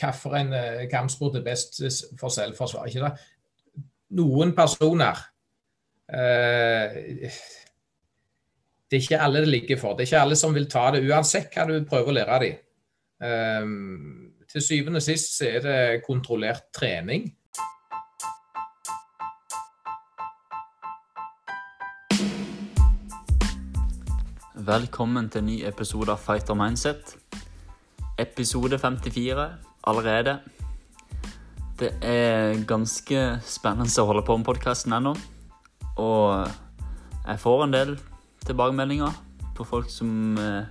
hvilken uh, kampsport er best for selvforsvar. ikke det? Noen personer uh, Det er ikke alle det ligger for. Det er ikke alle som vil ta det, uansett hva du prøver å lære dem. Um, til syvende og sist så er det kontrollert trening. Velkommen til en ny episode av Fighter Mindset. Episode 54 allerede. Det er ganske spennende å holde på med podkasten ennå. Og jeg får en del tilbakemeldinger på folk som eh,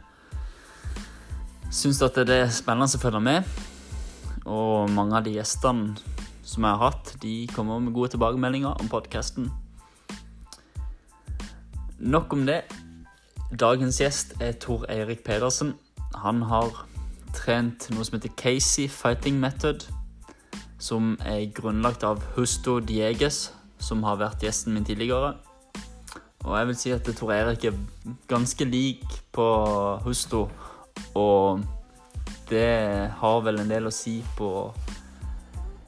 syns at det er spennende å følge med. Og mange av de gjestene som jeg har hatt, de kommer med gode tilbakemeldinger om podkasten. Nok om det. Dagens gjest er Tor Eirik Pedersen. Han har trent noe som heter Casey Fighting Method, som er grunnlagt av Husto Dieges, som har vært gjesten min tidligere. Og jeg vil si at Tor Eirik er ganske lik på Husto, og det har vel en del å si på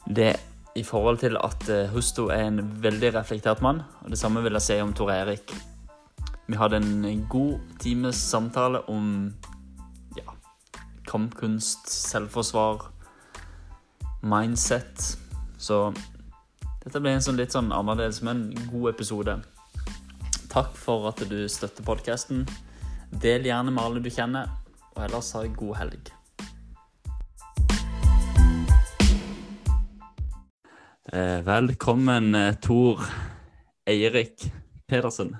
det i forhold til at eh, Husto er en veldig reflektert mann. Og det samme vil jeg si om Tor Erik. Vi hadde en god times samtale om kampkunst, selvforsvar, mindset. Så dette ble en sånn litt sånn annerledes, men god episode. Takk for at du støtter podkasten. Del gjerne med alle du kjenner, og ellers ha en god helg. Eh, velkommen, eh, Tor Eirik Pedersen.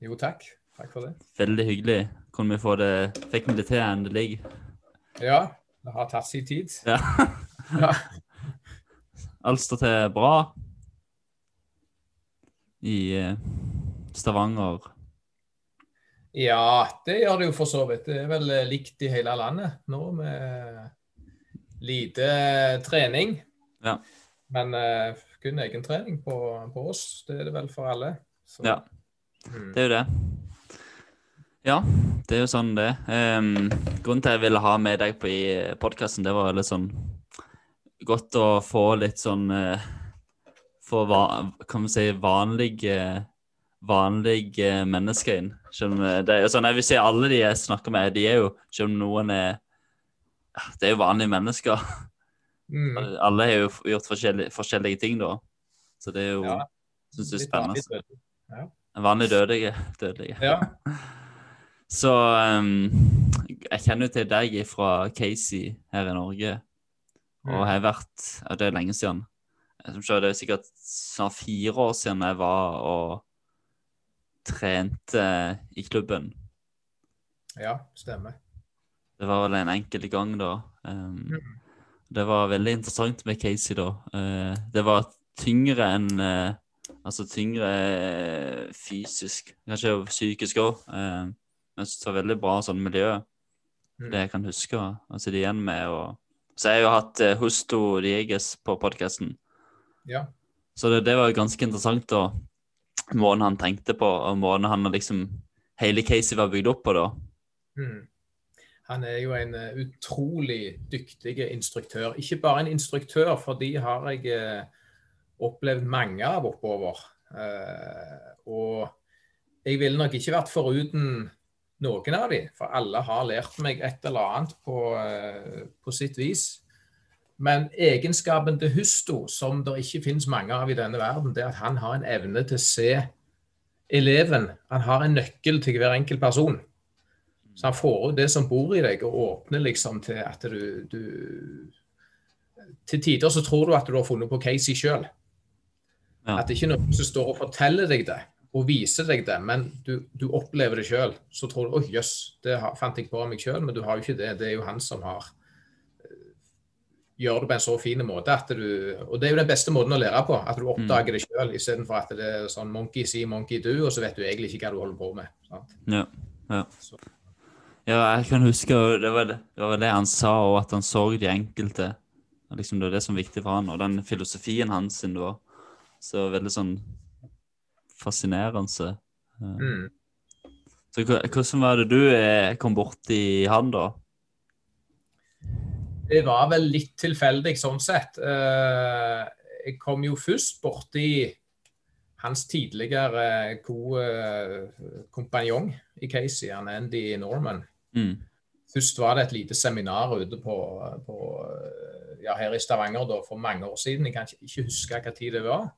Jo, takk. Takk for det. Veldig hyggelig kunne vi få det Fikk vi det til endelig? Ja. Det har tatt sin tid. Ja. Ja. Alt står til bra i eh, Stavanger. ja, det gjør det jo for så vidt. Det er vel eh, likt i hele landet nå med lite trening. Ja. Men uh, kun egentrening på, på oss. Det er det vel for alle. Så, Ja. mm. Det er jo det. Ja, det er jo sånn det. Um, grunnen til jeg ville ha med deg på i podkasten, det var litt sånn godt å få litt sånn uh, Få kan vi si vanlige vanlige mennesker inn. Selv om det er sånn, Jeg vil si alle de jeg snakker med, de er jo Selv om noen er Det er jo vanlige mennesker. Mm. Alle har jo gjort forskjellige, forskjellige ting, da. Så det er jo Ja. synes det er spennende. vanlig spennende. Ja. Vanlig dødelige. dødelige. Ja. Så um, jeg kjenner jo til deg fra Casey her i Norge, og jeg har vært ja, Det er lenge siden. Tror Det er sikkert snart fire år siden jeg var og trente i klubben. ja, stemmer. Det var vel en enkelt gang da. Um, Mm. det var veldig interessant med Casey da. Uh, det var tyngre enn uh, Altså tyngre eh, fysisk, kanskje psykisk òg. Men var veldig bra sånn miljø. Mm. det jeg kan huske å sitte igjen med. Og... Så jeg har jo hatt uh, Husto Dieges på podkasten, Ja. så det, det var jo ganske interessant. da, Måten han tenkte på, og måten han liksom Hele Casey var bygd opp på, da. Mm. Han er jo en uh, utrolig dyktig instruktør. Ikke bare en instruktør, for de har jeg uh, opplevd mange av oppover. Uh, og jeg ville nok ikke vært foruten noen av de, for alle har lært meg et eller annet på, eh, på sitt vis. Men egenskapen til Husto, som det ikke finnes mange av i denne verden, det er at han har en evne til å se eleven. Han har en nøkkel til hver enkelt person. Så han får ut det som bor i deg, og åpner liksom til at du, du Til tider så tror du at du har funnet på Casey sjøl. Ja. At det ikke er noen som står og forteller deg det og viser deg det, men du, du opplever det sjøl. Så tror du 'Å, jøss, det fant jeg på av meg sjøl', men du har jo ikke det. Det er jo han som har eh, gjør det på en så fin måte at du Og det er jo den beste måten å lære på. At du oppdager det sjøl, istedenfor at det er sånn monkey see, monkey do, og så vet du egentlig ikke hva du holder på med. Sant? Ja, ja. Ja, jeg kan huske det var det, det var det han sa, og at han så de enkelte. Liksom det var det som var viktig for han, og den filosofien hans sin var så veldig sånn fascinerende. Eh, mm. Så hvordan var det du eh, kom borti han, da? Det var vel litt tilfeldig sånn sett. Eh, jeg kom jo først borti hans tidligere kompanjong i Casey, han Andy Norman. Mm. Først var det et lite seminar ute på, på ja, her i Stavanger da, for mange år siden. Jeg kan ikke huske hva tid det var.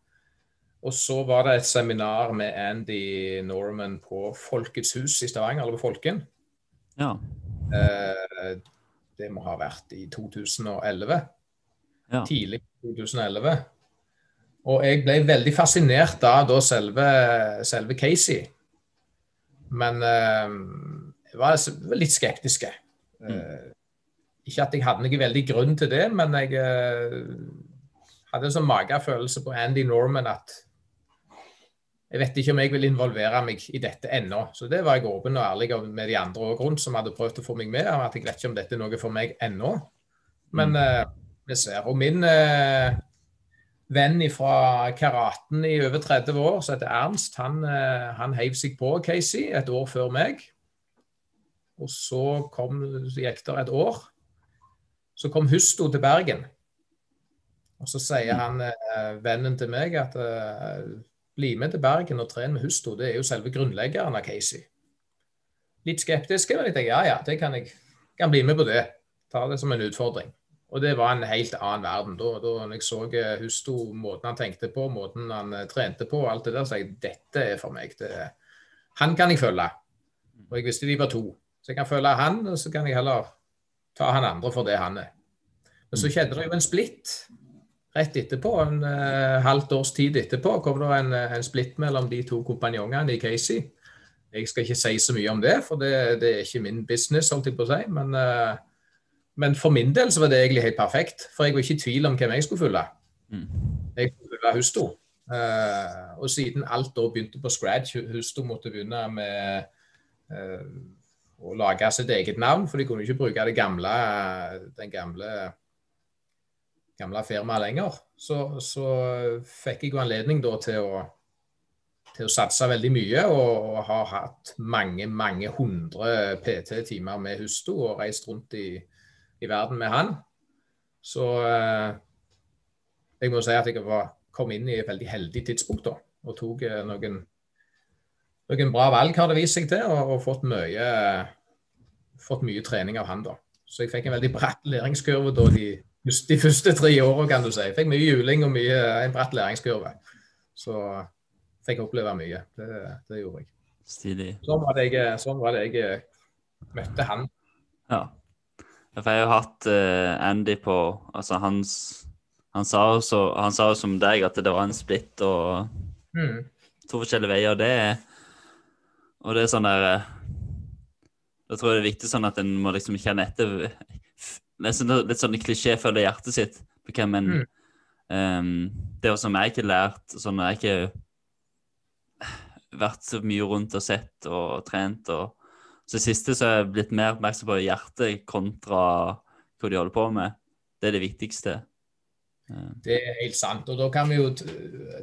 Og så var det et seminar med Andy Norman på Folkets hus i Stavanger, eller på Folken. Ja. Eh, det må ha vært i 2011. Ja. Tidlig 2011. Og jeg ble veldig fascinert av da selve, selve Casey. Men eh, jeg var litt litt skeptiske. Eh, ikke at jeg hadde noen veldig grunn til det, men jeg eh, hadde en sånn magefølelse på Andy Norman at jeg vet ikke om jeg vil involvere meg i dette ennå. Så det var jeg åpen og ærlig med de andre òg rundt som hadde prøvd å få meg med. At jeg vet ikke om dette er noe for meg ennå. Men eh, vi ser. Og min uh, venn fra karaten i over 30 år, som heter Ernst, han, uh, han heiv seg på Casey et år før meg. Og så kom, gikk det et år. Så kom Husto til Bergen. Og så sier han, eh, vennen til meg, at bli med til Bergen og tren med Husto. Det er jo selve grunnleggeren av Casey. Litt skeptisk, men jeg tenkte ja, ja, det kan jeg kan bli med på det. Ta det som en utfordring. Og det var en helt annen verden. Da, da jeg så eh, Husto, måten han tenkte på, måten han eh, trente på, alt det der, så jeg dette er for meg. Det, han kan jeg følge. Og jeg visste de var to. Så jeg kan følge han, og så kan jeg heller ta han andre for det han er. Men så skjedde det jo en splitt rett etterpå, en eh, halvt års tid etterpå, kom det en, eh, en splitt mellom de to kompanjongene i Casey. Jeg skal ikke si så mye om det, for det, det er ikke min business, holdt jeg på å si. Men, eh, men for min del så var det egentlig helt perfekt, for jeg var ikke i tvil om hvem jeg skulle følge. Mm. Jeg skulle følge Husto. Eh, og siden alt da begynte på scratch, Husto måtte begynne med eh, å lage sitt eget navn, for de kunne ikke bruke det gamle, den gamle gamle firmaet lenger, så, så fikk jeg jo anledning da til å, til å satse veldig mye, og, og har hatt mange, mange hundre PT-timer med Husto og reist rundt i, i verden med han. Så eh, jeg må si at jeg var, kom inn i et veldig heldig tidspunkt da, og tok eh, noen, noen bra valg, har det vist seg til, og, og fått, mye, fått mye trening av han da. Så jeg fikk en veldig bratt læringskurve da de de første tre årene, kan du si. Jeg fikk mye juling og mye, en bratt læringskurve. Så fikk oppleve mye. Det, det gjorde jeg. Stilig. Sånn var det jeg, sånn var det jeg møtte han. Ja. For jeg har jo hatt eh, Andy på Altså, hans han sa, jo han sa jo som deg at det var en splitt og Mm. to forskjellige veier. Det er Og det er sånn der eh, Da tror jeg det er viktig sånn at en må liksom kjenne etter Nesten litt sånn klisjéfølge hjertet sitt på hvem en Mm. um, Det er som jeg ikke lært sånn Jeg har ikke vært så mye rundt og sett og trent og Så det siste så er jeg blitt mer oppmerksom på hjertet kontra hva de holder på med. Det er det viktigste. Det er helt sant. Og da kan vi jo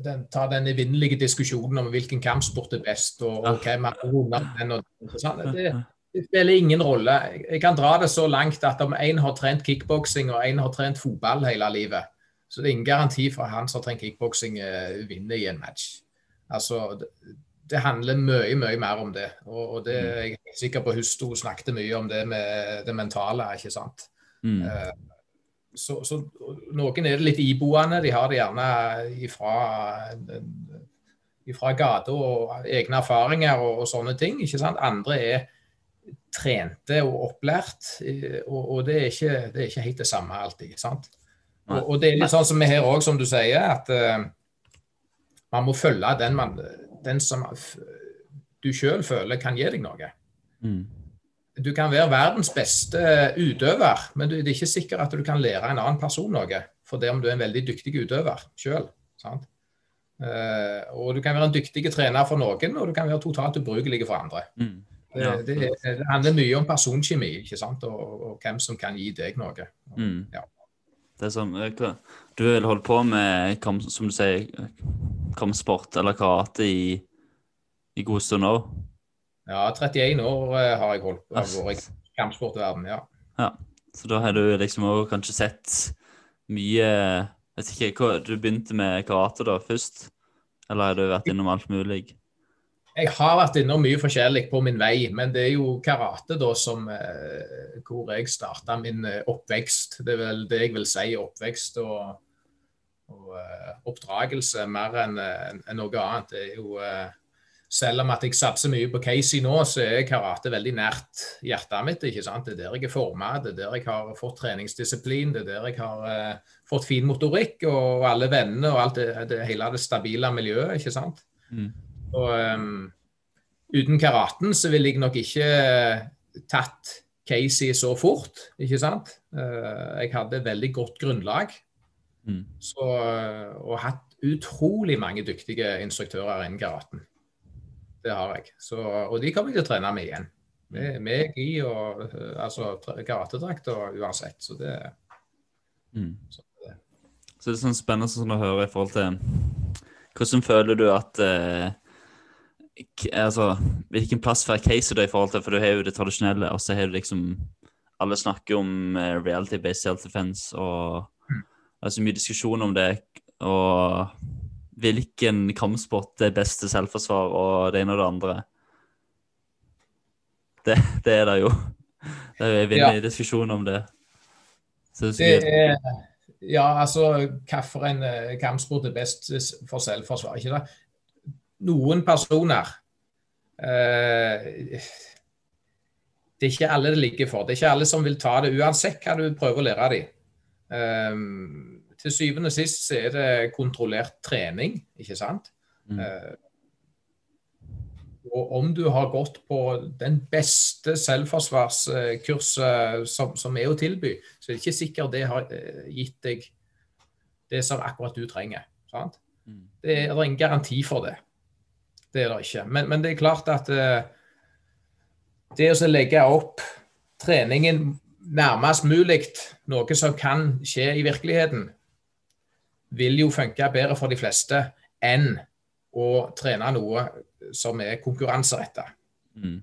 den, ta den evinnelige diskusjonen om hvilken kampsport er best, og, og hvem har vunnet den. Og, og, sant? det, det spiller ingen rolle. Jeg- kan dra det så langt at om en har trent kickboksing og en har trent fotball hele livet, så det er ingen garanti for at han som har trent kickboksing, eh, vinner i en match. Altså, det, det handler mye, mye mer om det. Og, og det jeg er sikker på Husto snakket mye om det med det mentale, ikke sant. Mm. Eh, så, så noen er det litt iboende. De har det gjerne ifra, fra gata og egne erfaringer og, og sånne ting. ikke sant? Andre er trente og opplært, eh, og, og det, er ikke, det er ikke helt det samme alltid. sant? Og, og det er litt sånn som vi her òg, som du sier, at uh, man må følge den, man, den som du sjøl føler kan gi deg noe Mm. du kan være verdens beste utøver, men du, det er ikke sikkert at du kan lære en annen person noe. For det om du er en veldig dyktig utøver sjøl. og du kan være en dyktig trener for noen, og du kan være totalt ubrukelig for andre. Mm. Det, Ja. det, det handler mye om personkjemi ikke sant? Og, og hvem som kan gi deg noe. Mm. Ja. Det er eh, Du har holdt på med, som du sier, kampsport eller karate i, i god stund òg? Ja, 31 år eh, har jeg holdt på vært i kampsportverden, ja. Så da har du liksom òg kanskje sett mye Vet ikke, Du begynte med karate da først? Eller har du vært innom alt mulig? Jeg har vært innom mye forskjellig på min vei, men det er jo karate da som eh, hvor jeg starta min eh, oppvekst. Det er vel det jeg vil si oppvekst og, og eh, oppdragelse mer enn en, en noe annet. Det er jo eh, selv om at jeg satser mye på Casey nå, så er karate veldig nært hjertet mitt. ikke sant? Det er der jeg er forma, det er der jeg har fått treningsdisiplin, det er der jeg har uh, fått fin motorikk og alle vennene og alt det, det, hele det stabile miljøet. ikke sant? Mm. Og um, uten karaten så ville jeg nok ikke tatt Casey så fort, ikke sant. Uh, jeg hadde veldig godt grunnlag. Mm. Så, og hatt utrolig mange dyktige instruktører innen karaten. Det har jeg. Så, og de kommer jeg til å trene med igjen. Med, med gi og altså karatedrakter uansett. Så det, mm. så det. Så det er sånn spennende sånn å høre i forhold til Hvordan føler du at eh, altså, Hvilken plass får da i forhold til For du har jo det tradisjonelle, og så har du liksom Alle snakker om eh, reality-based self-defense, og mm. det er så mye diskusjon om det. Og hvilken kampsport er best til selvforsvar og det ene og det andre. Det, det er det jo. Det er jo en ja. diskusjon om det. det, det er, ja, altså hvilken eh, kampsport er best for selvforsvar? Ikke det? Noen personer eh, Det er ikke alle det ligger for. Det er ikke alle som vil ta det, uansett hva du prøver å lære dem. Um, til syvende og sist så er det kontrollert trening, ikke sant. Mm. Uh, og om du har gått på den beste selvforsvarskurset som, som, er å tilby, så er det ikke sikkert det har uh, gitt deg det som akkurat du trenger. Sant? Mm. Det er, det er ingen garanti for det. Det er det ikke. Men, men det er klart at uh, det å legge opp treningen nærmest mulig noe som kan skje i virkeligheten, vil jo funke bedre for de fleste enn å trene noe som er konkurranseretta. Mm.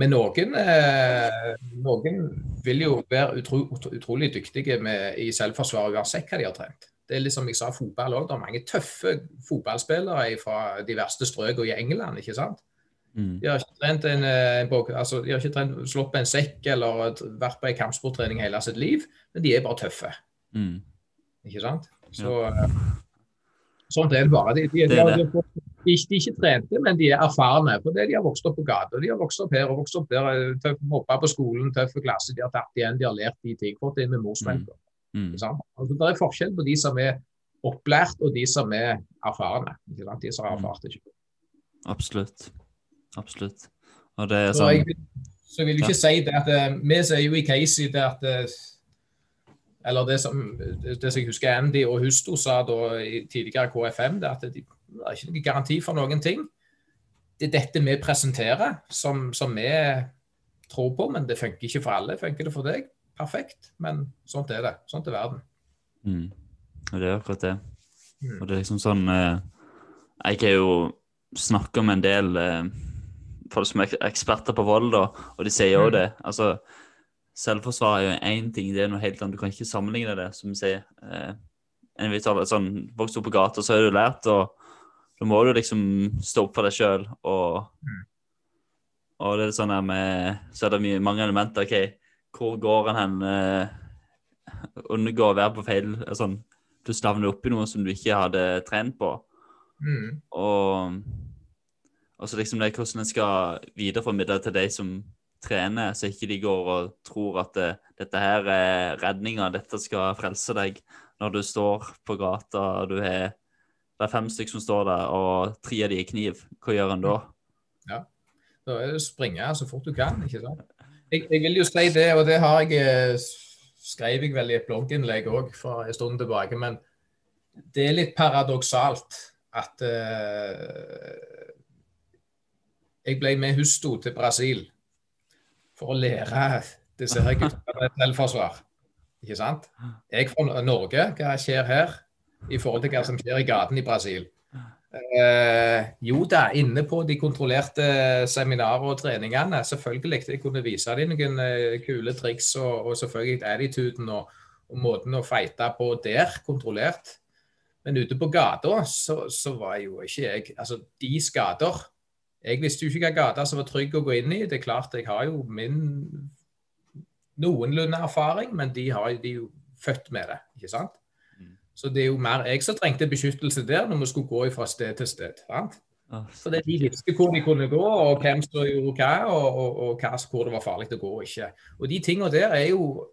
Men noen, eh, noen, vil jo være utro, utrolig dyktige med, i selvforsvar uansett hva de har trent. Det er liksom jeg sa fotball òg. Det er mange tøffe fotballspillere fra de verste strøkene i England. ikke sant? Mm. De har ikke trent en, en altså, de har ikke trent, slått på en sekk eller vært på en kampsporttrening hele sitt liv, men de er bare tøffe. Mm. Ikke sant? Så, ja. Sånn er det bare. De, de, de, de, de, er ikke trente, men de er erfarne. For det de har vokst opp på gata. De har vokst opp her og vokst opp der. Eh, tøff, Mobba på skolen, tøffe klasse. De har tatt igjen, de har lært de ting. Fått inn med morsmelka. Mm. Mm. Altså, det er forskjell på de som er opplært, og de som er erfarne. De som har mm. erfart det ikke. Absolutt. Absolutt. Og det er sånn Så jeg, så vil jo ikke ja. si det at eh, Vi sier jo i Casey det at eh, eller det som, det som jeg husker Andy og Husto sa da i tidligere KFM, det er de, det, er ikke noen garanti for noen ting. Det er dette vi presenterer, som, som vi tror på, men det funker ikke for alle. Funker det for deg? Perfekt. Men sånt er det. Sånt er verden. Mm. Og det er akkurat det. Mm. Og det er liksom sånn eh, Jeg har jo snakka med en del eh, folk som er eksperter på vold, da, og de sier jo mm. det. altså Selvforsvar er jo én ting, det er noe helt annet. Du kan ikke sammenligne det, som vi sier. Eh, en vet, sånn, Vokst opp på gata, så har du lært, og da må du liksom stå opp for deg sjøl. Og, mm. og det er sånn her med Så er det mye, mange elementer. OK, hvor går han hen? Eh, unngå å være på feil sånn, Du slavner opp i noe som du ikke hadde trent på. Mm. Og, og så liksom det hvordan en skal videreformidle til de som trener, så ikke de går og tror at det, dette her er redninga, dette skal frelse deg når du står på gata og du har det er fem stykker som står der, og tre av de er kniv. Hva gjør en da? Ja, Da er det å springe så fort du kan. ikke sant? Jeg, jeg vil jo si det, og det har jeg eh, skrev jeg vel i et blogginnlegg òg for en stund tilbake. Men det er litt paradoksalt at uh, jeg ble med husto til Brasil for å lære disse her guttene selvforsvar. Ikke sant? Jeg fra Norge, hva skjer her i forhold til hva som skjer i gaten i Brasil? Eh, jo da, inne på de kontrollerte seminarer og treningene. Selvfølgelig. Jeg kunne vise dem noen eh, kule triks og, og selvfølgelig attituden og, og, måten å fighte på der, kontrollert. Men ute på gata så, så, var jo ikke jeg Altså, de skader Jeg visste jo ikke hvilken gate som var trygg å gå inn i. Det er klart, jeg har jo min noenlunde erfaring, men de, har, de jo født med det, ikke sant? Så det er jo mer jeg som trengte beskyttelse der når vi skulle gå fra sted til sted. sant? Så det de visste hvor de kunne gå, og hvem som gjorde hva, og, og, og hva, hvor det var farlig å gå og ikke. Og de tingene der er jo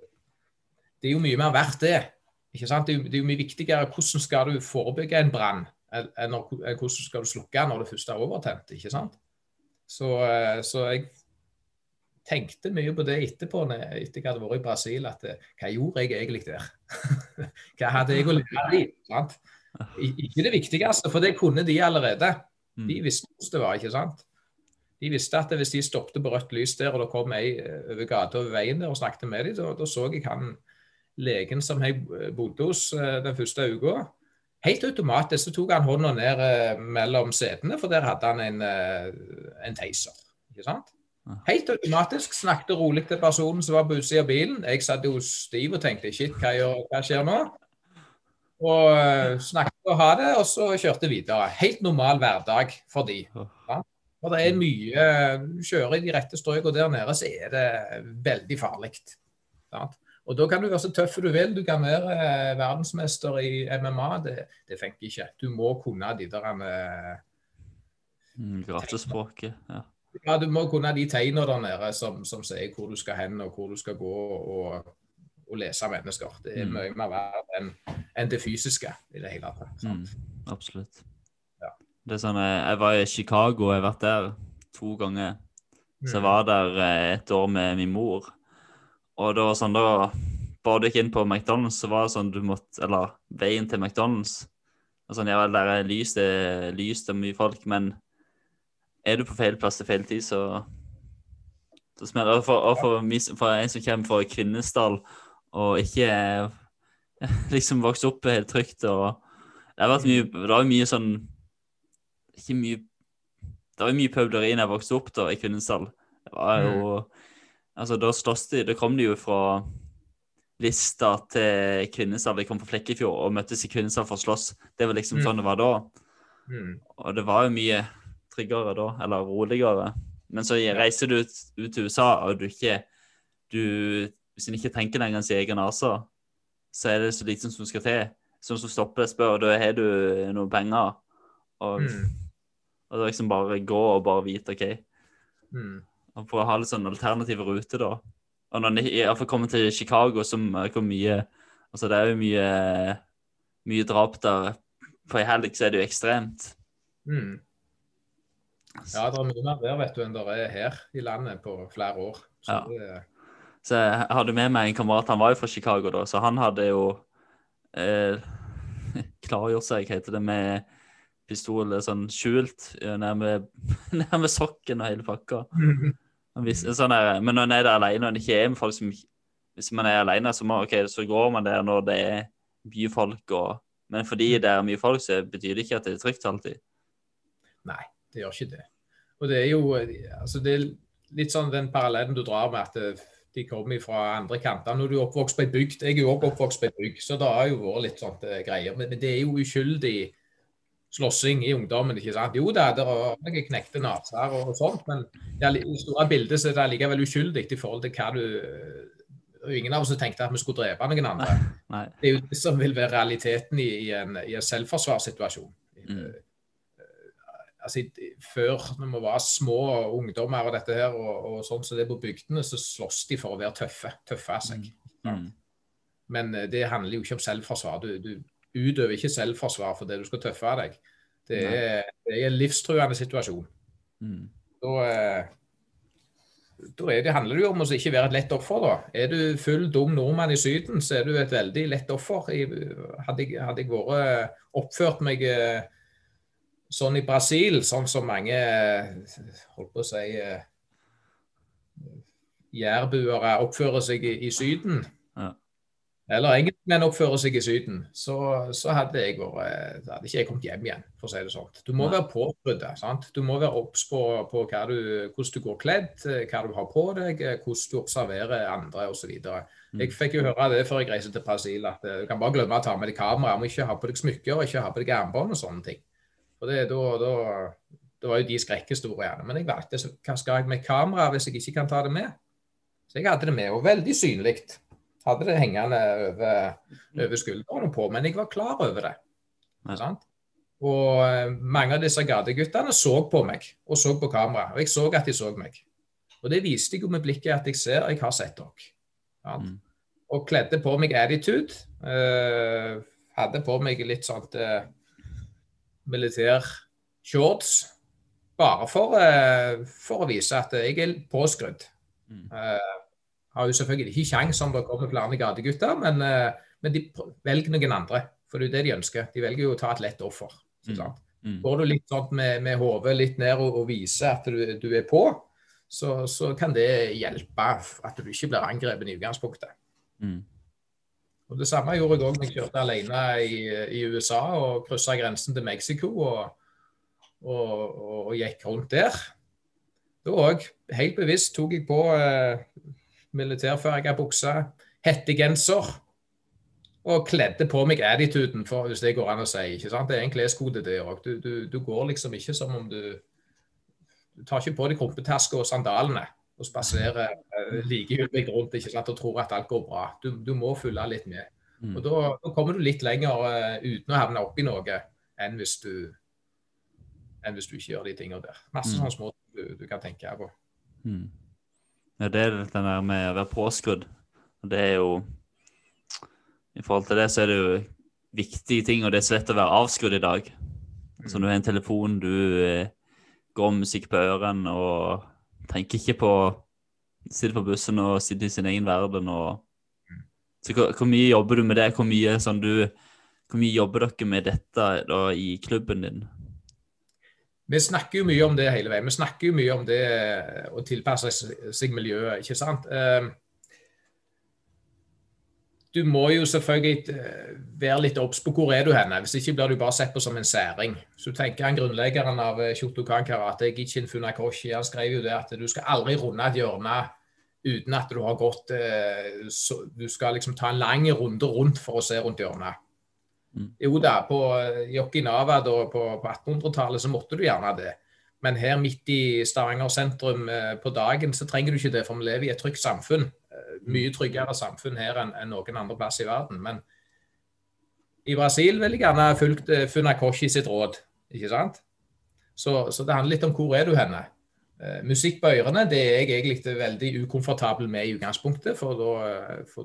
Det er jo mye mer verdt, det. Ikke sant? Det er, jo, det er jo mye viktigere hvordan skal du forebygge en brann, enn hvordan skal du slukke den når det først er overtent. ikke sant? Så, eh, så jeg tenkte mye på det etterpå, etter jeg hadde vært i Brasil, at eh, hva gjorde jeg egentlig der? hva hadde jeg å lære i? Sant? Ikke det viktigste, for det kunne de allerede. Mm. De visste hvordan det var, ikke sant. De visste at hvis de stoppet på rødt lys der, og det kom ei eh, over gata over veien der og snakket med dem, da, så jeg han legen som jeg bodde hos eh, den første uka. Helt automatisk så tok han hånda ned mellom setene, for der hadde han en, en taser. ikke sant? Helt automatisk snakket rolig til personen som var på utsida av bilen. Jeg satt jo stiv og tenkte shit, hva, gjør, hva skjer nå? Og uh, snakket og ha det, og så kjørte videre. Helt normal hverdag for de. Ja? For det er mye Du kjører i de rette strøkene der nede, så er det veldig farlig. Ja? Og da kan du være så tøff du vil. Du kan være uh, verdensmester i MMA. Det, det funker ikke. Du må kunne de der med... Gratisspråket, Ja. Ja, du må kunne de tegnene der nede som, som, sier hvor du skal hen og hvor du skal gå og, og lese mennesker. Det er mm. mye mer verdt enn en det fysiske i det hele tatt. Mm, absolutt. Ja. Det er sånn, eh, Jeg var i Chicago, jeg har vært der to ganger. Så jeg mm. var der eh, et år med min mor. Og da var sånn, da bare du gikk inn på McDonald's, så var det sånn du måtte Eller veien til McDonald's. Og sånn, ja, Der er lys, det er lys, det er mye folk, men er du på feil plass til feil tid, så, da smeller det. For, for, for, en som kommer fra Kvinesdal og ikke liksom vokst opp helt trygt og Det har vært mye Det var mye sånn Ikke mye Det var mye pøbleri da jeg vokste opp da i Kvinesdal. Det var jo mm. Altså, da slåss de Da kom de jo fra Lista til Kvinesdal. De kom fra Flekkefjord og møttes i Kvinesdal for å slåss. Det var liksom mm. sånn det var da. Mm. Og det var jo mye tryggere da, eller roligere. Men så reiser du ut, ut til USA, og du ikke du, Hvis en ikke tenker lenger enn sin egen nese, så er det så lite som skal til. Sånn som stopper og spør, da har du noen penger. Og, mm. og liksom bare gå og bare vite OK. Mm. Og for å ha litt sånn alternative ruter, da. Og når en iallfall kommer til Chicago, som hvor mye Altså, det er jo mye, mye drap der. På ei helg så er det jo ekstremt. Mm. Ja, det er mye mer der vet du, enn det er her i landet på flere år. Så, ja. det... så jeg hadde med meg en kamerat, han var jo fra Chicago da, så han hadde jo eh, klargjort seg, heter det, med pistol sånn skjult nærme, nærme sokken og hele pakka. Hvis, sånn er, men når en er der alene og en ikke er med folk som Hvis man er alene, så, må, okay, så går man der når det er mye folk. Og, men fordi det er mye folk, så betyr det ikke at det er trygt alltid. Nei, det gjør ikke det. Og det er jo altså det er litt sånn den parallellen du drar med at eh, de kommer fra andre kanter. Når du er oppvokst på ei bygd, jeg er jo også oppvokst på ei bygd, så det har jo vært litt sånt uh, greier. Men, det er jo uskyldig slåssing i ungdommen, ikke sant. Jo da, det er noen knekte neser og, sånt, men i store bildet så er det likevel uskyldig i forhold til hva du og Ingen av oss tenkte at vi skulle drepe noen andre. Nei. Det er jo det som vil være realiteten i, i en, i en selvforsvarssituasjon. Mm altså, Før, når vi var små ungdommer og dette her, og, og sånn så det er på bygdene, så slåss de for å være tøffe. Tøffe av seg. Mm. mm. Men eh, det handler jo ikke om selvforsvar. Du, du, utøver ikke selvforsvar for det du skal tøffe av deg. Det er, det er en livstruende situasjon. Mm. Da, eh, da det, handler det jo om å ikke være et lett offer. da. Er du full dum nordmann i Syden, så er du et veldig lett offer. Hadde jeg, hadde jeg vært oppført meg eh, sånn i Brasil, sånn som mange holdt på å si eh, jærbuere oppfører seg i, i Syden, ja. eller engelskmenn oppfører seg i Syden, så, så hadde jeg vært, hadde ikke jeg kommet hjem igjen, for å si det sånn. Du må Nei. være påbrudd. Du må være obs på, på du, hvordan du går kledd, eh, hva du har på deg, eh, hvordan du observerer andre osv. Mm. Jeg fikk jo høre det før jeg reiste til Brasil, at eh, du kan bare glemme å ta med deg kamera. Du må ikke ha på deg smykker og ikke ha på deg armbånd og sånne ting. For det, da, da, da var jo de skrekkhistoriene. Men jeg valgte hva skal jeg med kamera hvis jeg ikke kan ta det med? Så jeg hadde det med, og veldig synlig. Hadde det hengende over, over skuldrene på, men jeg var klar over det. Ja. Og eh, mange av disse gateguttene så på meg, og så på kamera. Og jeg så at de så meg. Og det viste jeg jo med blikket at jeg ser jeg har sett dere. Ja. Mm. Og kledde på meg attitude. Uh, hadde på meg litt sånn uh, militær shorts. Bare for, eh, for å vise at jeg er påskrudd. Mm. Eh, har jo selvfølgelig ikke kjangs om det kommer flere gategutter, men, eh, men de velger noen andre. For det er jo det de ønsker. De velger jo å ta et lett offer. Mm. Mm. Går du litt sånn med, med hodet litt ned og, og viser at du, du er på, så, så kan det hjelpe at du ikke blir angrepet i utgangspunktet. Mm. Og Det samme gjorde jeg òg da jeg kjørte alene i, i USA og kryssa grensen til Mexico og, og, og, og gikk rundt der. Da òg, helt bevisst, tok jeg på eh, militærfarga bukse, hettegenser og kledde på meg attituden, for, hvis det går an å si. ikke sant? Det er en kleskode, det òg. Du, du, du går liksom ikke som om du Du tar ikke på deg rumpetaske og sandalene og spaserer like likegyldig rundt ikke sant? og tror at alt går bra. Du, du må følge litt med. Mm. Og da, da kommer du litt lenger uh, uten å havne oppi noe enn hvis du enn hvis du ikke gjør de tingene der. Masse Mm. sånne små du, du kan tenke på. Mm. Ja, det er den der med å være påskrudd. Det er jo I forhold til det så er det jo viktige ting, og det er så lett å være avskrudd i dag. Så du har en telefon, du eh, går med musikk på ørene og tenker ikke på Sitter på bussen og sitter i sin egen verden og Så hvor, hvor mye jobber du med det? Hvor mye sånn du Hvor mye jobber dere med dette da i klubben din? Vi snakker jo mye om det hele veien. Vi snakker jo mye om det å tilpasse seg miljøet, ikke sant. Eh, Du må jo selvfølgelig eh, være litt obs på hvor er du henne. Hvis ikke blir du bare sett på som en særing. Så tenker han Grunnleggeren av eh, Shotokan Karate, Gichin Funakoshi, han skrev jo det at du skal aldri runde et hjørne uten at du har gått eh, Du skal liksom ta en lang runde rundt for å se rundt hjørnet. Mm. Jo da, på Yokinava da, på, på 1800-tallet så måtte du gjerne det. Men her midt i Stavanger sentrum på dagen så trenger du ikke det, for vi lever i et trygt samfunn. Mye tryggere samfunn her enn enn noen andre plass i verden. Men i Brasil ville jeg gjerne fulgt eh, Funakoshi sitt råd, ikke sant? Så, så det handler litt om hvor er du henne. Eh, musikk på ørene det er jeg egentlig veldig ukomfortabel med i utgangspunktet. For da eh,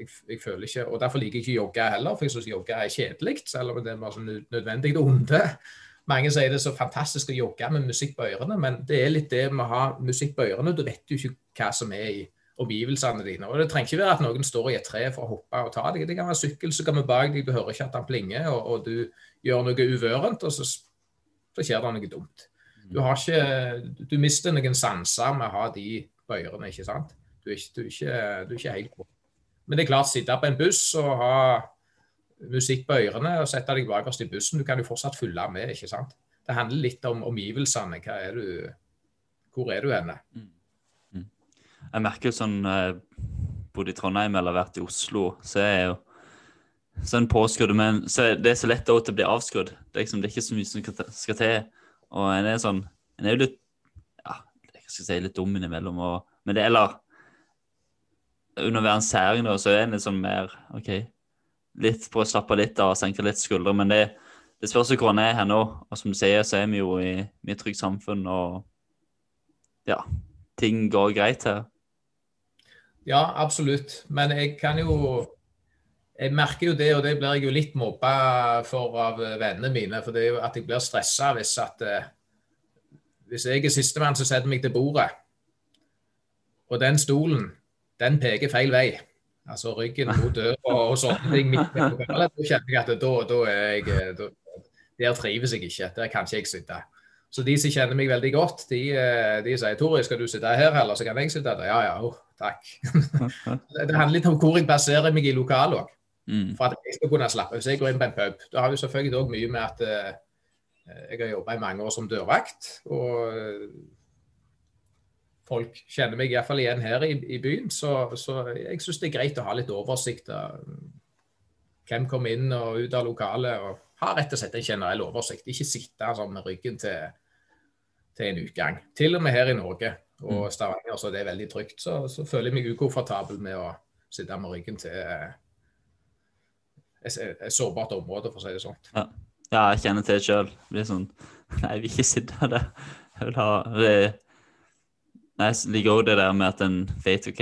jeg, jeg føler ikke, og Derfor liker jeg ikke jogge heller, for jeg syns jogge er kjedelig. Selv om det er sånn nød- nødvendig onde. Mange sier det er så fantastisk å jogge med musikk på ørene, men det er litt det med å ha musikk på ørene. Du vet jo ikke hva som er i omgivelsene dine. Og Det trenger ikke være at noen står i et tre for å hoppe og ta deg. Det kan være sykkel som kommer bak deg, du hører ikke at han plinger, og, og du gjør noe uvørent, og så, så skjer det noe dumt. Du, ikke, du mister noen sanser med å ha de på ørene, ikke sant? Du er ikke, du er ikke, du er ikke helt på. Men det er klart, sitte på en buss og ha musikk på ørene og sette deg bakerst i bussen, du kan jo fortsatt følge med, ikke sant? Det handler litt om omgivelsene. Er du, hvor er du henne? Jeg merker jo sånn bodd i Trondheim eller vært i Oslo, så er jeg jo sånn påskrudd. Men så det er så lett å bli avskrudd. Det er, liksom, det er ikke så mye som skal til- Og en er sånn En er jo litt Ja, jeg skal si litt dum innimellom. Og, men det eller Under å være en særing, da, så er en sånn mer OK. Litt på å slappe litt av og senke litt skuldre. Men det, det spørs hvor en er her nå. Og som du sier, så er vi jo i, i et samfunn, og ja, ting går greit her. Ja, absolutt. Men jeg kan jo Jeg merker jo det, og det blir jeg jo litt mobba for av vennene mine. For det er jo at jeg blir stressa hvis at eh, Hvis jeg er sistemann som setter meg til bordet, og den stolen, den peker feil vei. Altså ryggen mot døra og sånne ting. midt på kvelden, Da kjenner jeg at da, da er jeg da, Der trives jeg ikke. Der kan ikke jeg sitte. Så de som kjenner meg veldig godt, de, eh, de sier Tori, skal du sitte her, eller så kan jeg sitte der? Ja, ja, oh, takk. det handler litt om hvor jeg baserer meg i lokalet òg. Mm. For at jeg skal kunne slappe Hvis jeg går inn på en pub, da har vi selvfølgelig òg mye med at uh, jeg har jobba i mange år som dørvakt. Og uh, folk kjenner meg iallfall igjen her i, i byen. Så, så jeg syns det er greit å ha litt oversikt av hvem kommer inn og ut av lokalet. og ha rett og slett en generell oversikt. Ikke sitte sånn med ryggen til til en utgang. Til og med her i Norge og mm. Stavanger så det er veldig trygt, så, så føler jeg meg ukomfortabel med å sitte med ryggen til et, et sårbart område, for å si det sånn. Ja. ja, jeg kjenner til det sjøl. Er sånn Nei, jeg vil ikke sitte der. Jeg vil ha det Nei, Jeg liker òg det der med at en vet OK,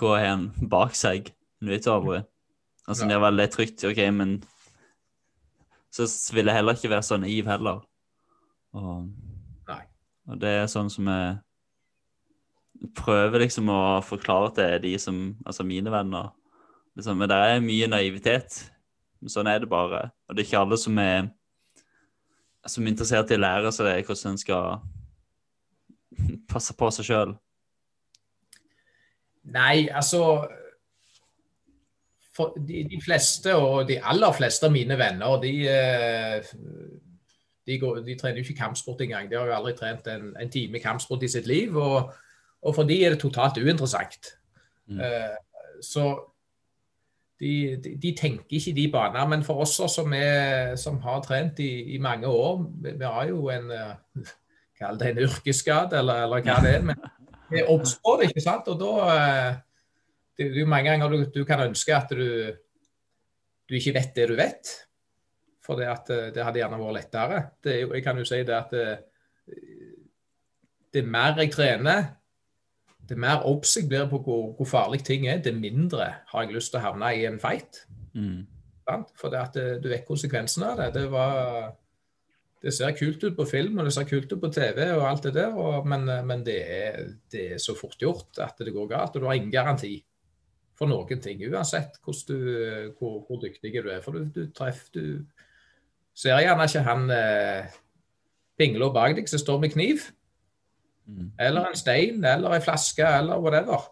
hva har en bak seg? En vet hva aldri. Altså, ja. det er veldig trygt, OK, men så vil jeg heller ikke være så naiv heller. Og og det er sånn som jeg prøver liksom å forklare til de som Altså mine venner. Liksom, men det er mye naivitet. Sånn er det bare. Og det er ikke alle som er som er interessert i å lære seg hvordan en skal passe på seg sjøl. Nei, altså de, de, fleste, og de aller fleste av mine venner, de, eh, de, går, de, trener jo ikke kampsport engang. De har jo aldri trent en, en time kampsport i sitt liv. Og, og for de er det totalt uinteressant. Mm. Uh, så de, de, de, tenker ikke de baner. Men for oss som, er, som har trent i, i, mange år, vi, vi har jo en uh, Kall det en yrkesskade, eller, eller, hva det er. Men vi oppstår det, ikke sant. Og da uh, Det er jo mange ganger du, du kan ønske at du, du ikke vet det du vet. For det, at, eh, det hadde gjerne vært lettere. Det, jeg kan jo si det at det, eh, det mer jeg trener, det mer obs jeg blir på hvor, hvor, farlig ting er, det mindre har jeg lyst til å havne i en fight. Mm. For det at eh, du vet konsekvensene av det. Det, var, det ser kult ut på film og det ser kult ut på TV, og alt det der, og, men, men det, er, det, er, så fort gjort at det går galt. Og du har ingen garanti for noen ting, uansett du, hvor, hvor, dyktig du er. For du, du treffer du ser gjerne ikke han eh, pingla bak deg som står med kniv. Mm. Eller en stein, eller en flaske, eller whatever.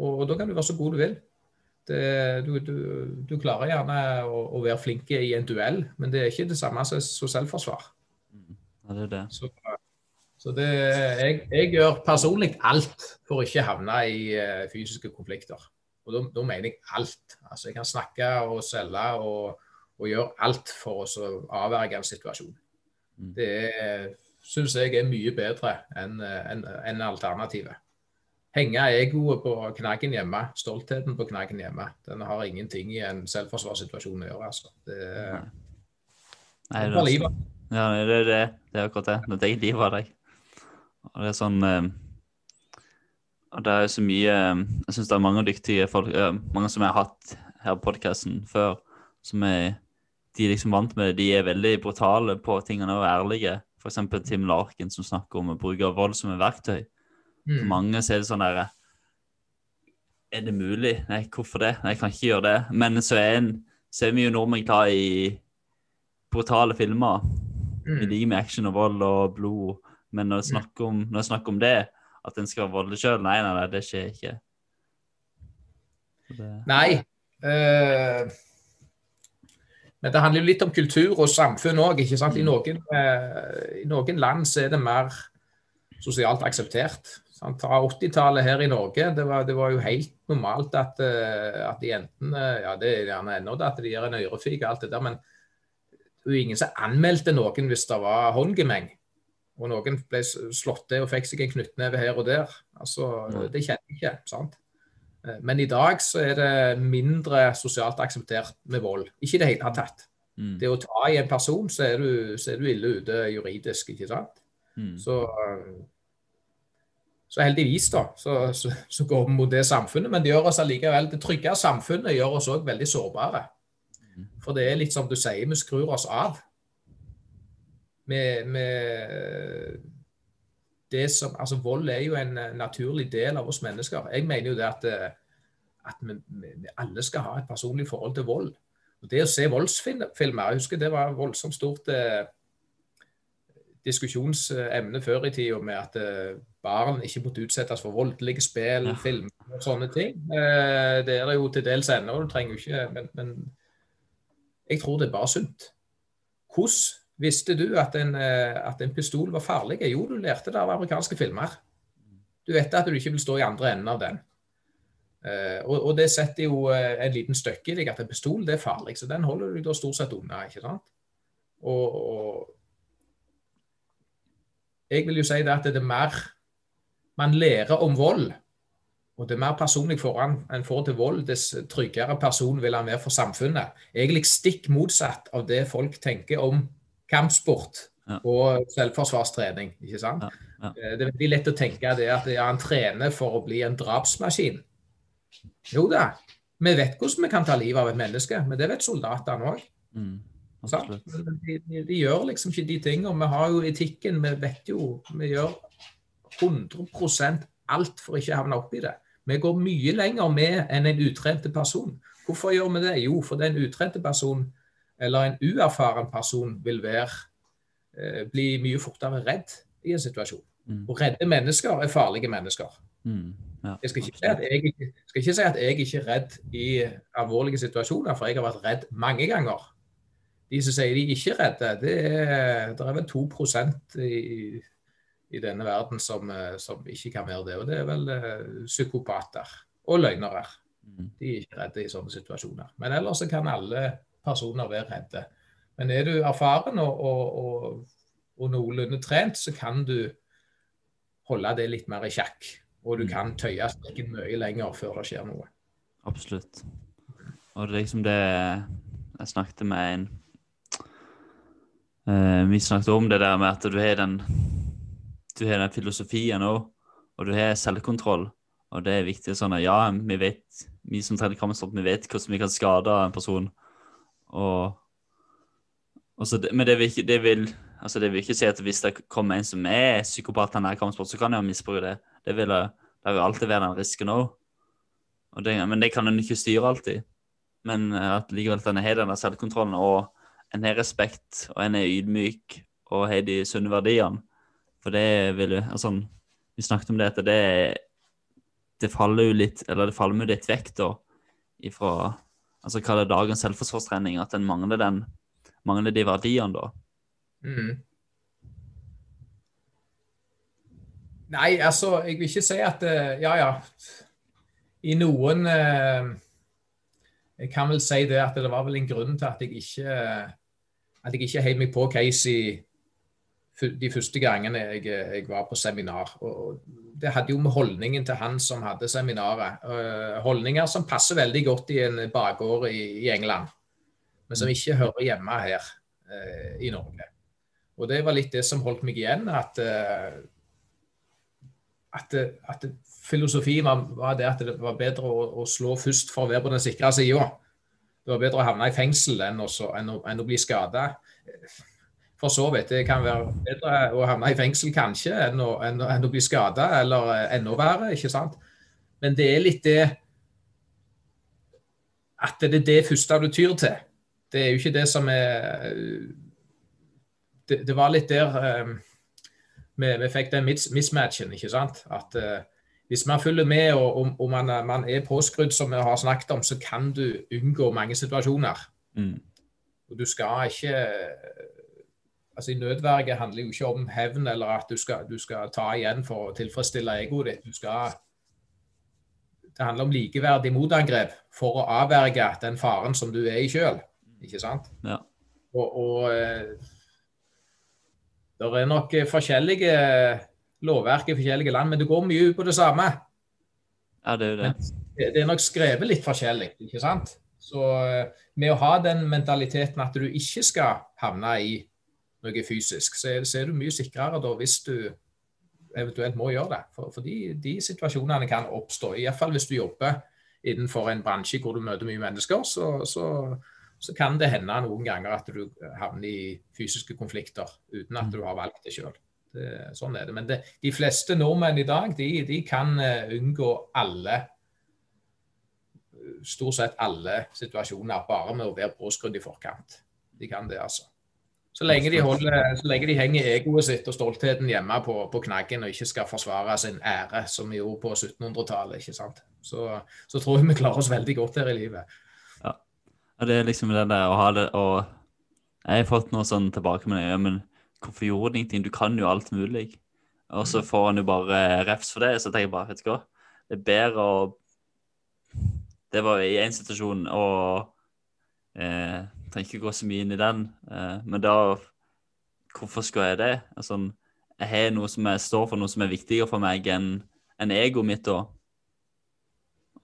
Og, og da kan du være så god du vil. Det, du, du, du, klarer gjerne å, å, være flink i en duell, men det er ikke det samme som, som selvforsvar. Mm. Ja, det er det. Så, så det, jeg, jeg, gjør personlig alt for å ikke havne i uh, fysiske konflikter. Og da mener jeg alt. Altså, jeg kan snakke og selge og og gjør alt for å avverge en situasjon. Mm. Det syns jeg er mye bedre enn en, en alternativet. Henge egoet på knaggen hjemme, stoltheten på knaggen hjemme. Den har ingenting i en selvforsvarssituasjon å gjøre. altså. Det, Nei, det, er, livet. Ja, det er det. Det er akkurat det. Det er livet av deg. Og det er sånn eh, og det er så mye eh, Jeg syns det er mange dyktige folk, eh, mange som jeg har hatt her på podkasten før, som er de liksom vant med De er veldig brutale på tingene og ærlige. F.eks. Tim Larkin som snakker om å bruke vold som et verktøy. Mm. mange så er det sånn derre Er det mulig? Nei, hvorfor det? Nei, jeg kan ikke gjøre det. Men så er, en, så er vi jo nordmenn glad i brutale filmer. Mm. Vi liker med action og vold og blod. Men når det snakker om, når det, snakker om det, at en skal være voldelig sjøl, nei, nei, nei, det skjer ikke. Det... Nei. Uh men det handler jo litt om kultur og samfunn òg. I, mm. noen, eh, I noen land så er det mer sosialt akseptert. Ta 80-tallet her i Norge. Det var, det var, jo helt normalt at, uh, at jentene Ja, det er gjerne ennå at de gjør en ørefik og alt det der, men det var ingen som anmeldte noen hvis det var håndgemeng. Og noen ble slått til og fikk seg en knyttneve her og der. Altså, Det kjenner jeg ikke. sant? Eh, men i dag så er det mindre sosialt akseptert med vold. Ikke i det hele tatt. Mm. Det å ta i en person, så er, du, så er du ille ute juridisk, ikke sant. Mm. Så, så, heldigvis, da, så, så, så, går vi mot det samfunnet. Men det gjør oss allikevel Det trygge samfunnet gjør oss òg veldig sårbare. Mm. For det er litt som du sier, vi skrur oss av. Vi, med det som, altså Vold er jo en eh, naturlig del av oss mennesker. Jeg mener jo det at, eh, at vi, vi, alle skal ha et personlig forhold til vold. Og Det å se voldsfilmer Jeg husker det var voldsomt stort eh, diskusjonsemne før i tida med at eh, barn ikke måtte utsettes for voldelige spill, Ja. film og sånne ting. Eh, Det er det jo til dels ennå, du trenger jo ikke men, men jeg tror det er bare sunt. Hvordan visste du at en, eh, at en pistol var farlig? Jo, du lærte det av amerikanske filmer. Du vet at du ikke vil stå i andre enden av den. Eh, og, og det setter jo eh, en liten støkke i deg at en pistol det er farlig, så den holder du da stort sett unna. ikke sant? Og, og jeg vil jo si det at det er mer man lærer om vold, og det er mer personlig foran en får til vold, dess tryggere person vil han være for samfunnet. Egentlig stikk motsatt av det folk tenker om kampsport og selvforsvarstrening. ikke sant? Ja, ja. Eh, Det er veldig lett å tenke det at ja, han trener for å bli en drapsmaskin. Jo da, vi vet hvordan vi kan ta livet av et menneske, men det vet soldatene òg. Mm, De, de, de gjør liksom ikke de tingene. Vi har jo etikken, vi vet jo Vi gjør 100% alt for ikke å havne oppi det. Vi går mye lenger med enn en utrente person. Hvorfor gjør vi det? Jo, for den utrente person eller en uerfaren person vil være, eh, bli mye fortere redd i en situasjon. Mm, Og redde mennesker er farlige mennesker. mm, ja, Jeg skal ikke, si jeg, ikke- skal ikke si at jeg ikke er redd i alvorlige situasjoner, for jeg har vært redd mange ganger. De som sier de ikke er redde, det er, det er vel 2% i, i denne verden som, eh, som ikke kan være det. Og det er vel eh, psykopater og løgnere. Mm, De er ikke redde i sånne situasjoner. Men ellers kan alle personer være redde. Men er du erfaren og, og, og, og noenlunde trent, så kan du holde det litt mer i sjakk. Og du Mm. kan tøye strikken mye lenger før det skjer noe. absolutt. Og det er liksom det Jeg snakket med en eh, Vi snakket om det der med at du har den Du har den filosofien òg, og du har selvkontroll. Og det er viktig sånn at ja, vi vet Vi som trener kampsport, vi vet hvordan vi kan skade en person. Og, og så Men det vil, ikke, det, vil, altså det vil ikke si at hvis det kommer en som er psykopat til kampsport, så kan han misbruke det. Det vil, det vil alltid være den risken òg. Men det kan en ikke styre alltid. Men eh, at likevel en har den selvkontrollen, og en har respekt, og en er ydmyk, og har de sunne verdiene. For det vil jo altså, Vi snakket om det at det det faller jo litt Eller det faller jo litt vekk da ifra altså hva det er dagens selvforsvarstrening, at en mangler den mangler de verdiene da. Mm. Nei, altså, jeg vil ikke si at eh, Ja, ja. I noen eh, Jeg kan vel si det at det var vel en grunn til at jeg ikke at jeg ikke heiv meg på Casey de første gangene jeg, jeg var på seminar. Og det hadde jo med holdningen til han som hadde seminaret. Eh, holdninger som passer veldig godt i en bakgård i, England, men som ikke hører hjemme her eh, i Norge. Og det var litt det som holdt meg igjen, at, eh, at, at filosofien var det at det var bedre å, å slå først for å være på den sikre sida. Det var bedre å havne i fengsel enn, også, enn, å, enn å bli skada. For så vidt. Det kan være bedre å havne i fengsel kanskje enn å, enn, enn å bli skada, eller eh, enda verre. ikke sant? Men det er litt det At det er det første du tyr til. Det er jo ikke det som er Det, det var litt der um, vi, vi fikk den mis mismatchen, ikke sant. At uh, hvis man følger med og, og, og man, man er påskrudd, som vi har snakket om, så kan du unngå mange situasjoner. Mm. Og du skal ikke Altså, i Nødverge handler jo ikke om hevn eller at du skal, du skal ta igjen for å tilfredsstille egoet ditt. Du skal Det handler om likeverdig motangrep for å avverge den faren som du er i sjøl. Ikke sant? Ja. Og, og eh, det er nok forskjellige lovverk i forskjellige land, men det går mye ut på det samme. ja, det er jo det. Men det er nok skrevet litt forskjellig, ikke sant? Så eh, med å ha den mentaliteten at du ikke skal havne i noe fysisk, så er, så er du mye sikrere da hvis du eventuelt må gjøre det. For, for de, de situasjonene kan oppstå. Iallfall hvis du jobber innenfor en bransje hvor du møter mye mennesker, så, så, så kan det hende noen ganger at du havner i fysiske konflikter uten at du har valgt det sjøl. Sånn er det. Men det, de fleste nordmenn i dag de, de kan eh, unngå alle stort sett alle situasjoner bare med å være påskrudd i forkant. De kan det, altså. Så lenge, de holder, så lenge de henger egoet sitt og stoltheten hjemme på, på knaggen og ikke skal forsvare sin ære, som vi gjorde på 1700-tallet, ikke sant. Så, så, tror jeg vi klarer oss veldig godt her i livet. Ja, det er liksom det der å ha det og Jeg har fått noe sånn tilbake med det, men hvorfor gjorde du ingenting? Du kan jo alt mulig. Og så får han jo bare refs for det, så tenker jeg bare, vet du hva, det er bedre å Det var i én situasjon, og eh, trenger ikke gå så mye inn i den. Eh, men da Hvorfor skal jeg det? Altså, jeg har noe som jeg står for, noe som er viktigere for meg enn en ego mitt da.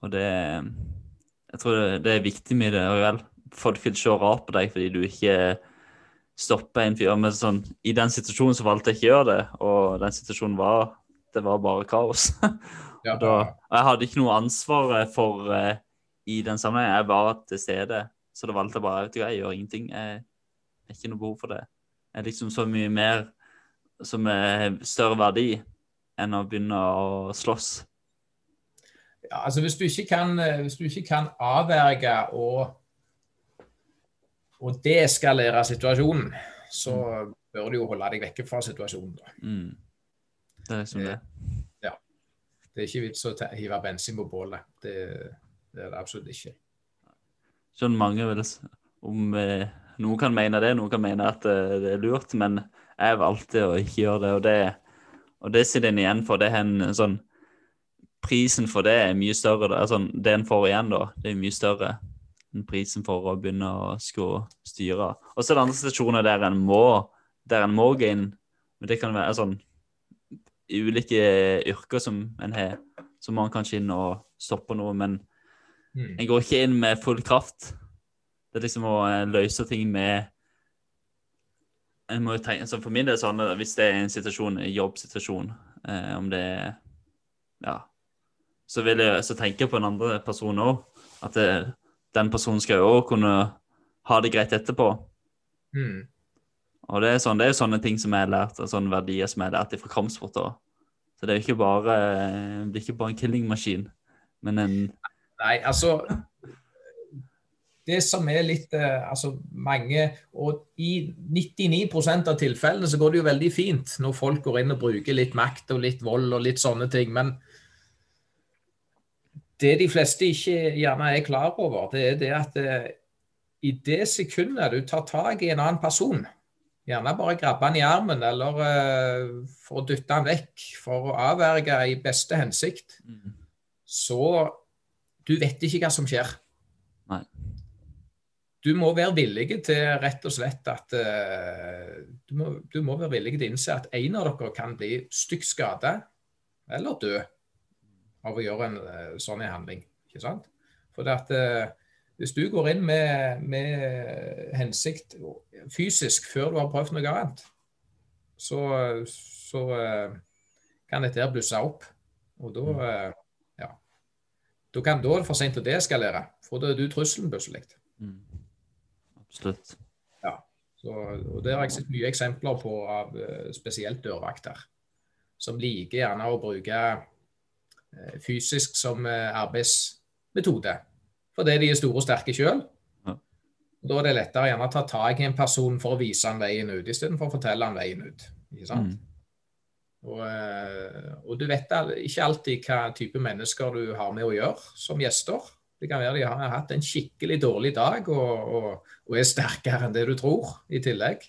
Og det Jeg tror det, det er viktig med det. Vel, folk vil se rart på deg fordi du ikke stopper en fyr. Men sånn, i den situasjonen så valgte jeg ikke å gjøre det, og den situasjonen var Det var bare kaos. Og, da, og jeg hadde ikke noe ansvar for uh, i den sammenhengen. Jeg var til stede. Så da valgte jeg bare vet du, jeg gjør ingenting. Jeg har ikke noe behov for det. Jeg er liksom så mye mer som er større verdi enn å begynne å slåss. Ja, altså Hvis du ikke kan, hvis du ikke kan avverge og, og deeskalere situasjonen, så mm. bør du jo holde deg vekke fra situasjonen. da. Mm. Det er liksom det. Ja. Det er ikke vits å hive bensin på bålet. Det, det er det absolutt ikke skjønner mange vil om eh, Noen kan mene det, noen kan mene at eh, det er lurt, men jeg valgte å ikke gjøre det. Og det, og det sitter en igjen for. Det er en sånn Prisen for det er mye større. Altså, det en får igjen, da, det er mye større enn prisen for å begynne å skulle styre. Og så er det andre situasjoner der en må der en må gå inn. Men det kan være sånn ulike yrker som en har, så må en kanskje inn og stoppe noe. men Mm. En går ikke inn med full kraft. Det er liksom å eh, løse ting med en må tenke, så For min del er sånn hvis det er en situasjon, en jobbsituasjon, eh, om det er Ja. Så vil jeg så tenke på en andre person òg. At det, den personen skal jo òg kunne ha det greit etterpå. Mm. Og det er, sånn, det er jo sånne ting som jeg har lært, og sånne verdier som jeg har lært fra kampsport. Så det er jo ikke bare, det er ikke bare en killingmaskin, men en Nei, altså Det som er litt eh, Altså mange Og i 99% av tilfellene så går det jo veldig fint når folk går inn og bruker litt makt og litt vold og litt sånne ting. Men det de fleste ikke gjerne er klar over, det er det at eh, i det sekundet du tar tak i en annen person, gjerne bare grabbe han i armen eller uh, for å dytte han vekk, for å avverge i beste hensikt, mm. så du vet ikke hva som skjer. Nei. Du må være villig til rett og slett at uh, du, må, du, må, være villig til å innse at en av dere kan bli stygt skada eller dø av å gjøre en uh, sånn handling. Ikke sant? For at uh, hvis du går inn med, med, hensikt fysisk før du har prøvd noe annet, så, så kan dette blusse opp. Og da mm. Da, kan, da er det for seint å deeskalere, for da er du trusselen plutselig. Mm. Absolutt. Ja. Så, og Det har jeg sett mye eksempler på av uh, spesielt dørvakter, som liker gjerne å bruke uh, fysisk som uh, arbeidsmetode. Fordi de er store og sterke sjøl. Da er det lettere gjerne å ta tak i en person for å vise han veien ut, istedenfor å fortelle han veien ut. Ikke sant? Mm. Og, eh, og, du vet ikke alltid hva type mennesker du har med å gjøre som gjester. Det kan være de har hatt en skikkelig dårlig dag og, og, og er sterkere enn det du tror, i tillegg.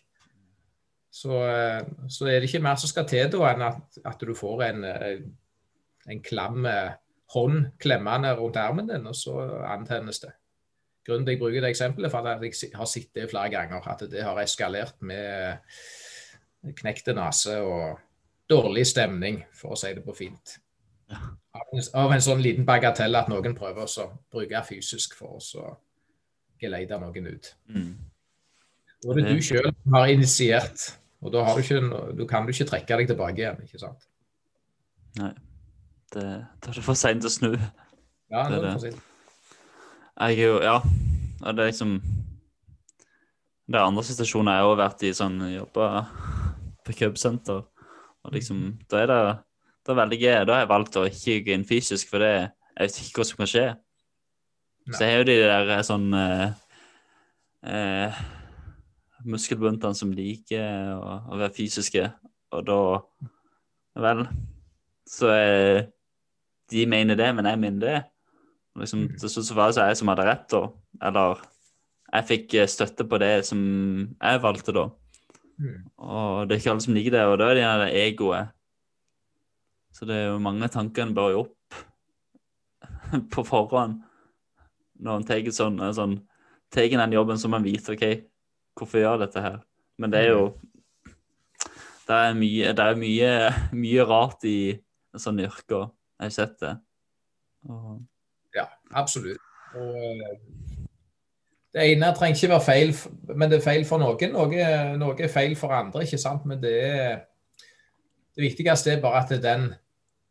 Så, eh, så, er det ikke mer som skal til da enn at, at du får en, eh, en klam hånd klemmende rundt armen din, og så antennes det. Grunnen til at jeg bruker det eksempelet, for at jeg har sett det flere ganger, at det har eskalert med knekte nese og dårlig stemning, for å si det på fint. Ja. Av, en, sånn liten bagatell at noen prøver å bruke fysisk for å geleide noen ut. Mm. Det er du sjøl som har initiert, og da, du ikke, du kan du ikke trekke deg tilbake igjen. ikke sant? Nei. Det, da er ikke for seint å snu. Ja, det er det. for. Jeg er jo Ja. Det er liksom Det er andre situasjoner jeg har vært i, sånn jobba på kjøpesenter. Og liksom, da er det da velger jeg, da har jeg valgt å ikke gå inn fysisk, for det, jeg vet ikke hva som kan skje. Nei. Så jeg har jo de der eh, sånn eh, eh, muskelbuntene som liker å, å være fysiske, og da Vel, så eh, de mener det, men jeg mener det. Og Liksom, Mm. til slutt så var det så jeg som hadde rett, da. Eller jeg fikk eh, støtte på det som jeg valgte, da. Mm. Og det er ikke alle som liker det, og da er det gjerne det egoet. Så det er jo mange tanker en bør jo opp på forhånd. Når en tar sånn, eh, sånn tar den jobben, så må en vite OK, hvorfor gjør dette her? Men det er jo Det er mye, det er mye, mye rart i sånne yrker. Jeg har sett det. Og, Ja, absolutt. Og eh, det ene trenger ikke være feil, men det er feil for noen. Noe, noe er feil for andre, ikke sant. Men det Det viktigste er bare at den,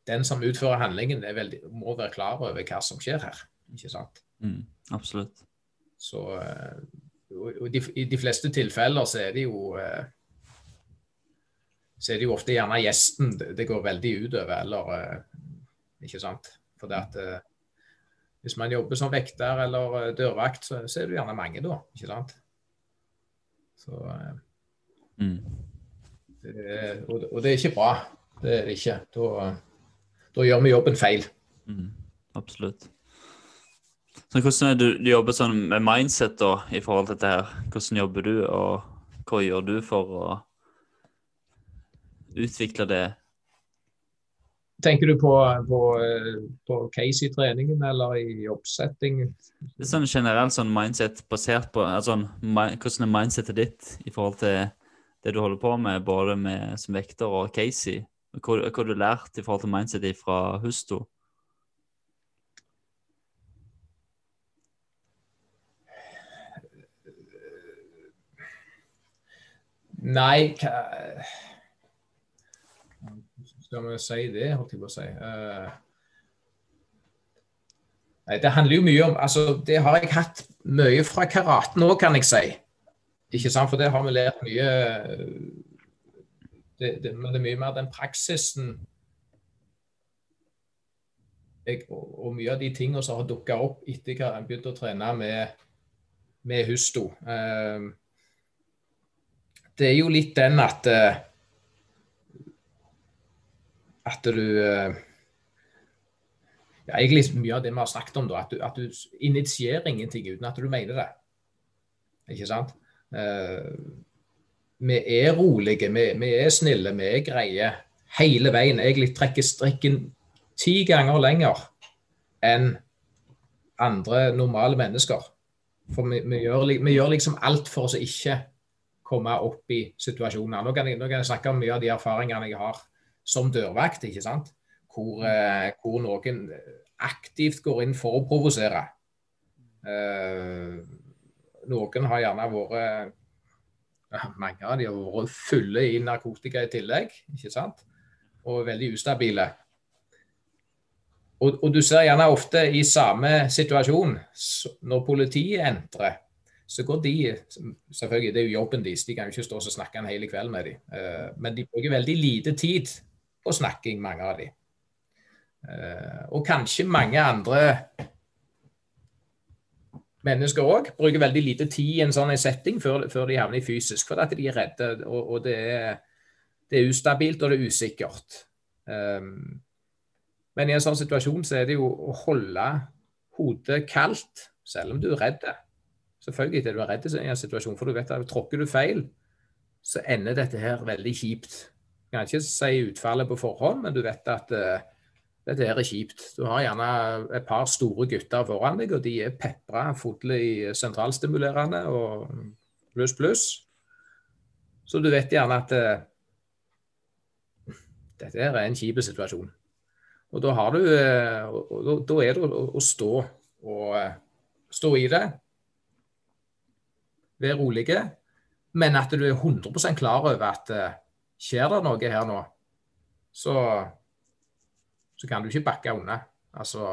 den som utfører handlingen, er veldig, må være klar over hva som skjer her. Ikke sant. mm, absolutt. Så eh, og, de, I de fleste tilfeller så er det jo eh, så er det jo ofte gjerne gjesten det, går veldig utover, eller eh, Ikke sant. For det at hvis man jobber som vekter eller eh, dørvakt, så, så er det gjerne mange, da. Ikke sant. Så eh, Mm. det, og, og det er ikke bra. Det er det ikke. Da, da gjør vi jobben feil. Mm, absolutt. Så hvordan er du, du jobber sånn med mindset da, i forhold til dette her? Hvordan jobber du, og hva gjør du for å utvikle det? Tenker du på, på, på case i treningen eller i oppsetting? Det er sånn generelt sånn mindset basert på altså, Hvordan er mindsetet ditt i forhold til det du holder på med, både med som vekter og Casey? Hva, hva har du lært i forhold til mindsetet fra Husto? Nei, hva skal vi si det, holdt jeg på å si. Uh, nei, det handler jo mye om altså, Det har jeg hatt mye fra karaten òg, kan jeg si. Ikke sant? For det har vi lært mye det, det, Men det er mye mer den praksisen jeg, og, og mye av de tingene som har dukka opp etter jeg har begynt å trene med, med Husto. Uh, det er jo litt den at eh, At du eh, ja, Egentlig mye av det vi har snakket om, da. At du, du initierer ingenting uten at du mener det. Ikke sant? Eh, vi er rolige, vi, vi er snille, vi er greie hele veien. Egentlig trekker strikken ti ganger lenger enn andre normale mennesker. For vi, vi, gjør, vi gjør liksom alt for å ikke komme opp i situasjoner. Nå kan, jeg, nå kan jeg snakke om mye av de erfaringene jeg har som dørvakt, ikke sant? Hvor, eh, hvor noen aktivt går inn for å provosere. Eh, noen har gjerne vært Mange av de har vært fulle i narkotika i tillegg, ikke sant? Og veldig ustabile. Og, og du ser gjerne ofte i samme situasjon, når politiet entrer, så går de Selvfølgelig, det er jo jobben deres, de kan jo ikke stå og snakke en hel kveld med dem. Eh, men de bruker veldig lite tid på snakking, mange av de. Eh, og kanskje mange andre mennesker òg bruker veldig lite tid i en sånn setting før, før de havner i fysisk, fordi at de er redde. Og, og det, er, det er ustabilt og det er usikkert. Um, men i en sånn situasjon så er det jo å holde hodet kaldt, selv om du er redd. Selvfølgelig er du redd i en situasjon, for du vet at tråkker du feil, så ender dette her veldig kjipt. Kan ikke si utfallet på forhånd, men du vet at uh, dette er kjipt. Du har gjerne et par store gutter foran deg, og de er pepra i sentralstimulerende og pluss, pluss. Så du vet gjerne at uh, dette er en kjip situasjon. Og da har du uh, og, da- er det å, stå og uh, stå i det. Være rolige, men at du er 100% klar over at skjer det noe her nå, så så kan du ikke bakke unna. Altså,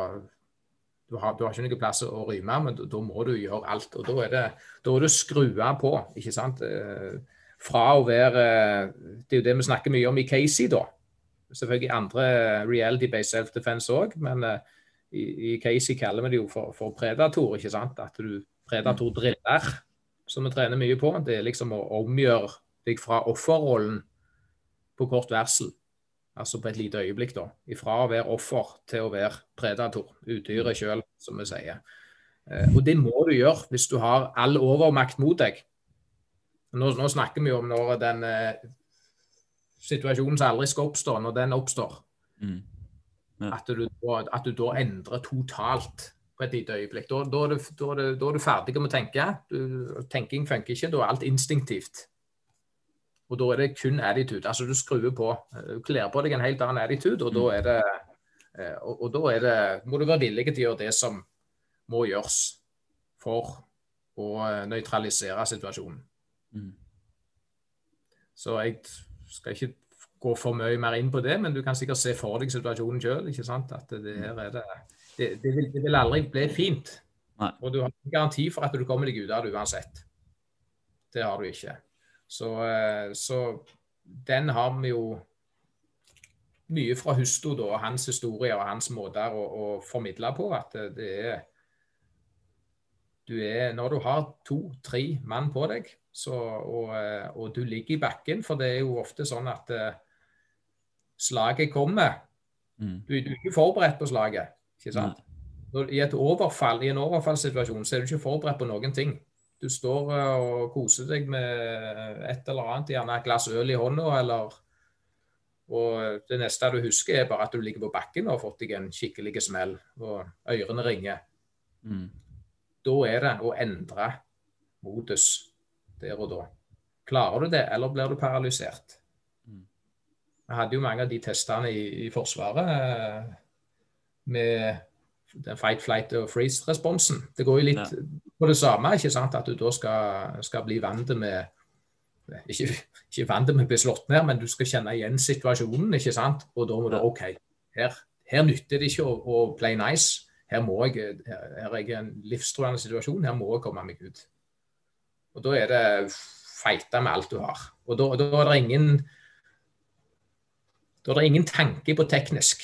du har, du har ikke noen plass å ryme, men da, må du gjøre alt. Og da er det, da er det skrua på, ikke sant. Eh, Fra å være Det er jo det vi snakker mye om i Casey, da. Selvfølgelig andre reality-based self-defense òg, men eh, i, i Casey kaller vi det jo for, for predator, ikke sant. At du predator driller, som vi trener mye på, det er liksom å omgjøre deg fra offerrollen på kort varsel. Altså på et lite øyeblikk, da. Ifra å være offer til å være predator. Udyret sjøl, som vi sier. Eh, og det må du gjøre hvis du har all overmakt mot deg. Nå, nå snakker vi jo om når den eh, situasjonen som aldri skal oppstå, når den oppstår. Mm. Ja. At, du, at, du, da endrer totalt på et lite øyeblikk. Da, da, er, du, da, er, du, da er, du, ferdig med å tenke. tenking funker ikke, da er alt instinktivt. Og da er det kun attitude. Altså du skrur på. Du kler på deg en helt annen attitude, og da mm. er det eh, og, og, da er det, må du være villig til å gjøre det som må gjøres for å eh, nøytralisere situasjonen. Mm. Så jeg skal ikke gå for mye mer inn på det, men du kan sikkert se for deg situasjonen sjøl. At det her er det Det, det, vil, det vil, aldri bli fint. Nei. Og du har en garanti for at du kommer deg ut av det uansett. Det har du ikke. Så, eh, så den har vi jo mye fra Husto da, og hans historie og hans måter å, å formidle på. At det er du er, Når du har to-tre mann på deg, så, og, eh, og, du ligger i bakken, for det er jo ofte sånn at uh, slaget kommer. Mm. Du, du, er ikke forberedt på slaget. ikke sant? Når, I, overfall, I en overfallssituasjon så er du ikke forberedt på noen ting. Du står uh, og koser deg med et eller annet, gjerne et glass øl i hånda, eller og det neste du husker, er bare at du ligger på bakken og har fått deg en skikkelig smell, og ørene ringer. Mm. Da er det å endre modus der og da. Klarer du det, eller blir du paralysert? Mm. Vi hadde jo mange av de testene i, i Forsvaret eh, med den fight, flight og freeze-responsen. Det går jo litt ja. på det samme, ikke sant? at du da skal, skal bli vant med ikke, ikke vant til å bli slått ned, men du skal kjenne igjen situasjonen. ikke sant? Og da må du OK, her, her nytter det ikke å, å play nice her må jeg, her er jeg i en livstruende situasjon, her må jeg komme meg ut. Og Da er det feite med alt du har. Og Da, da er det ingen da er det ingen tanke på teknisk.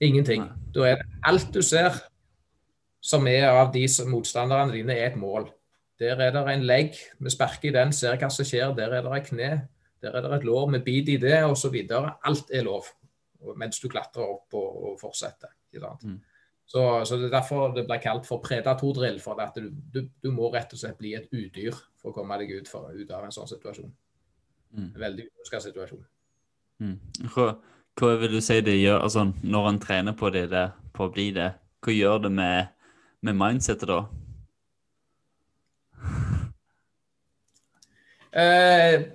Ingenting. Da er det alt du ser som er av de motstanderne dine, er et mål. Der er det en legg, vi sparker i den, ser hva som skjer. Der er det et kne, der er det et lår, vi biter i det, osv. Alt er lov mens du klatrer opp og, og fortsetter. Mm. Så, så, Det er derfor det blir kalt for predatordrill. For at du, du, du, må rett og slett bli et udyr for å komme deg ut, for, ut av en sånn situasjon. Mm. En veldig uønska situasjon. Mm. Hva, vil du si det gjør altså, når en trener på det, det, på å bli det? Hva gjør det med, med mindsetet da? Eh,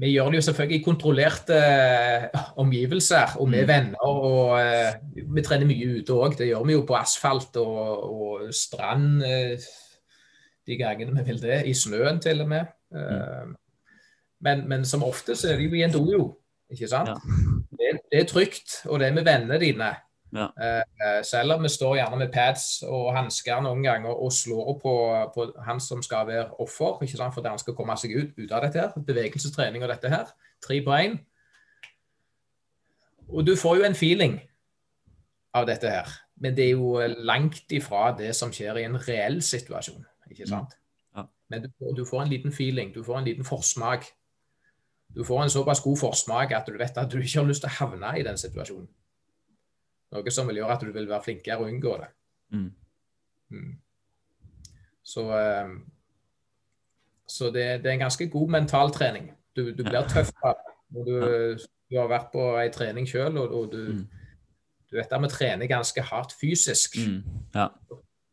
vi gjør det jo selvfølgelig i kontrollerte uh, omgivelser og med mm. venner. og uh, Vi trener mye ute òg. Det gjør vi jo på asfalt og, og strand uh, de gangene vi vil det. I snøen til og med. Mm. Men, men, som oftest er det jo i en dojo. Ikke sant? Ja. Det, det, er trygt, og det er med vennene dine. Ja. Uh, selv om vi står gjerne med pads og hansker noen ganger og slår på, på, han som skal være offer, ikke sant? fordi han skal komme seg ut, ut av dette her, bevegelsestrening og dette her. Tre på én. Og du får jo en feeling av dette her. Men det er jo langt ifra det som skjer i en reell situasjon. ikke mm. sant? Ja. Men du, du, får en liten feeling, du får en liten forsmak. Du får en såpass god forsmak at du vet at du ikke har lyst til å havne i den situasjonen. Noe som vil gjøre at du vil være flinkere og unngå det. Mm. Mm. Så, um, så det, det, er en ganske god mentaltrening. Du, du blir tøff når du, du, har vært på ei trening sjøl, og, og du, mm. du, vet at vi trener ganske hardt fysisk. Mm. Ja.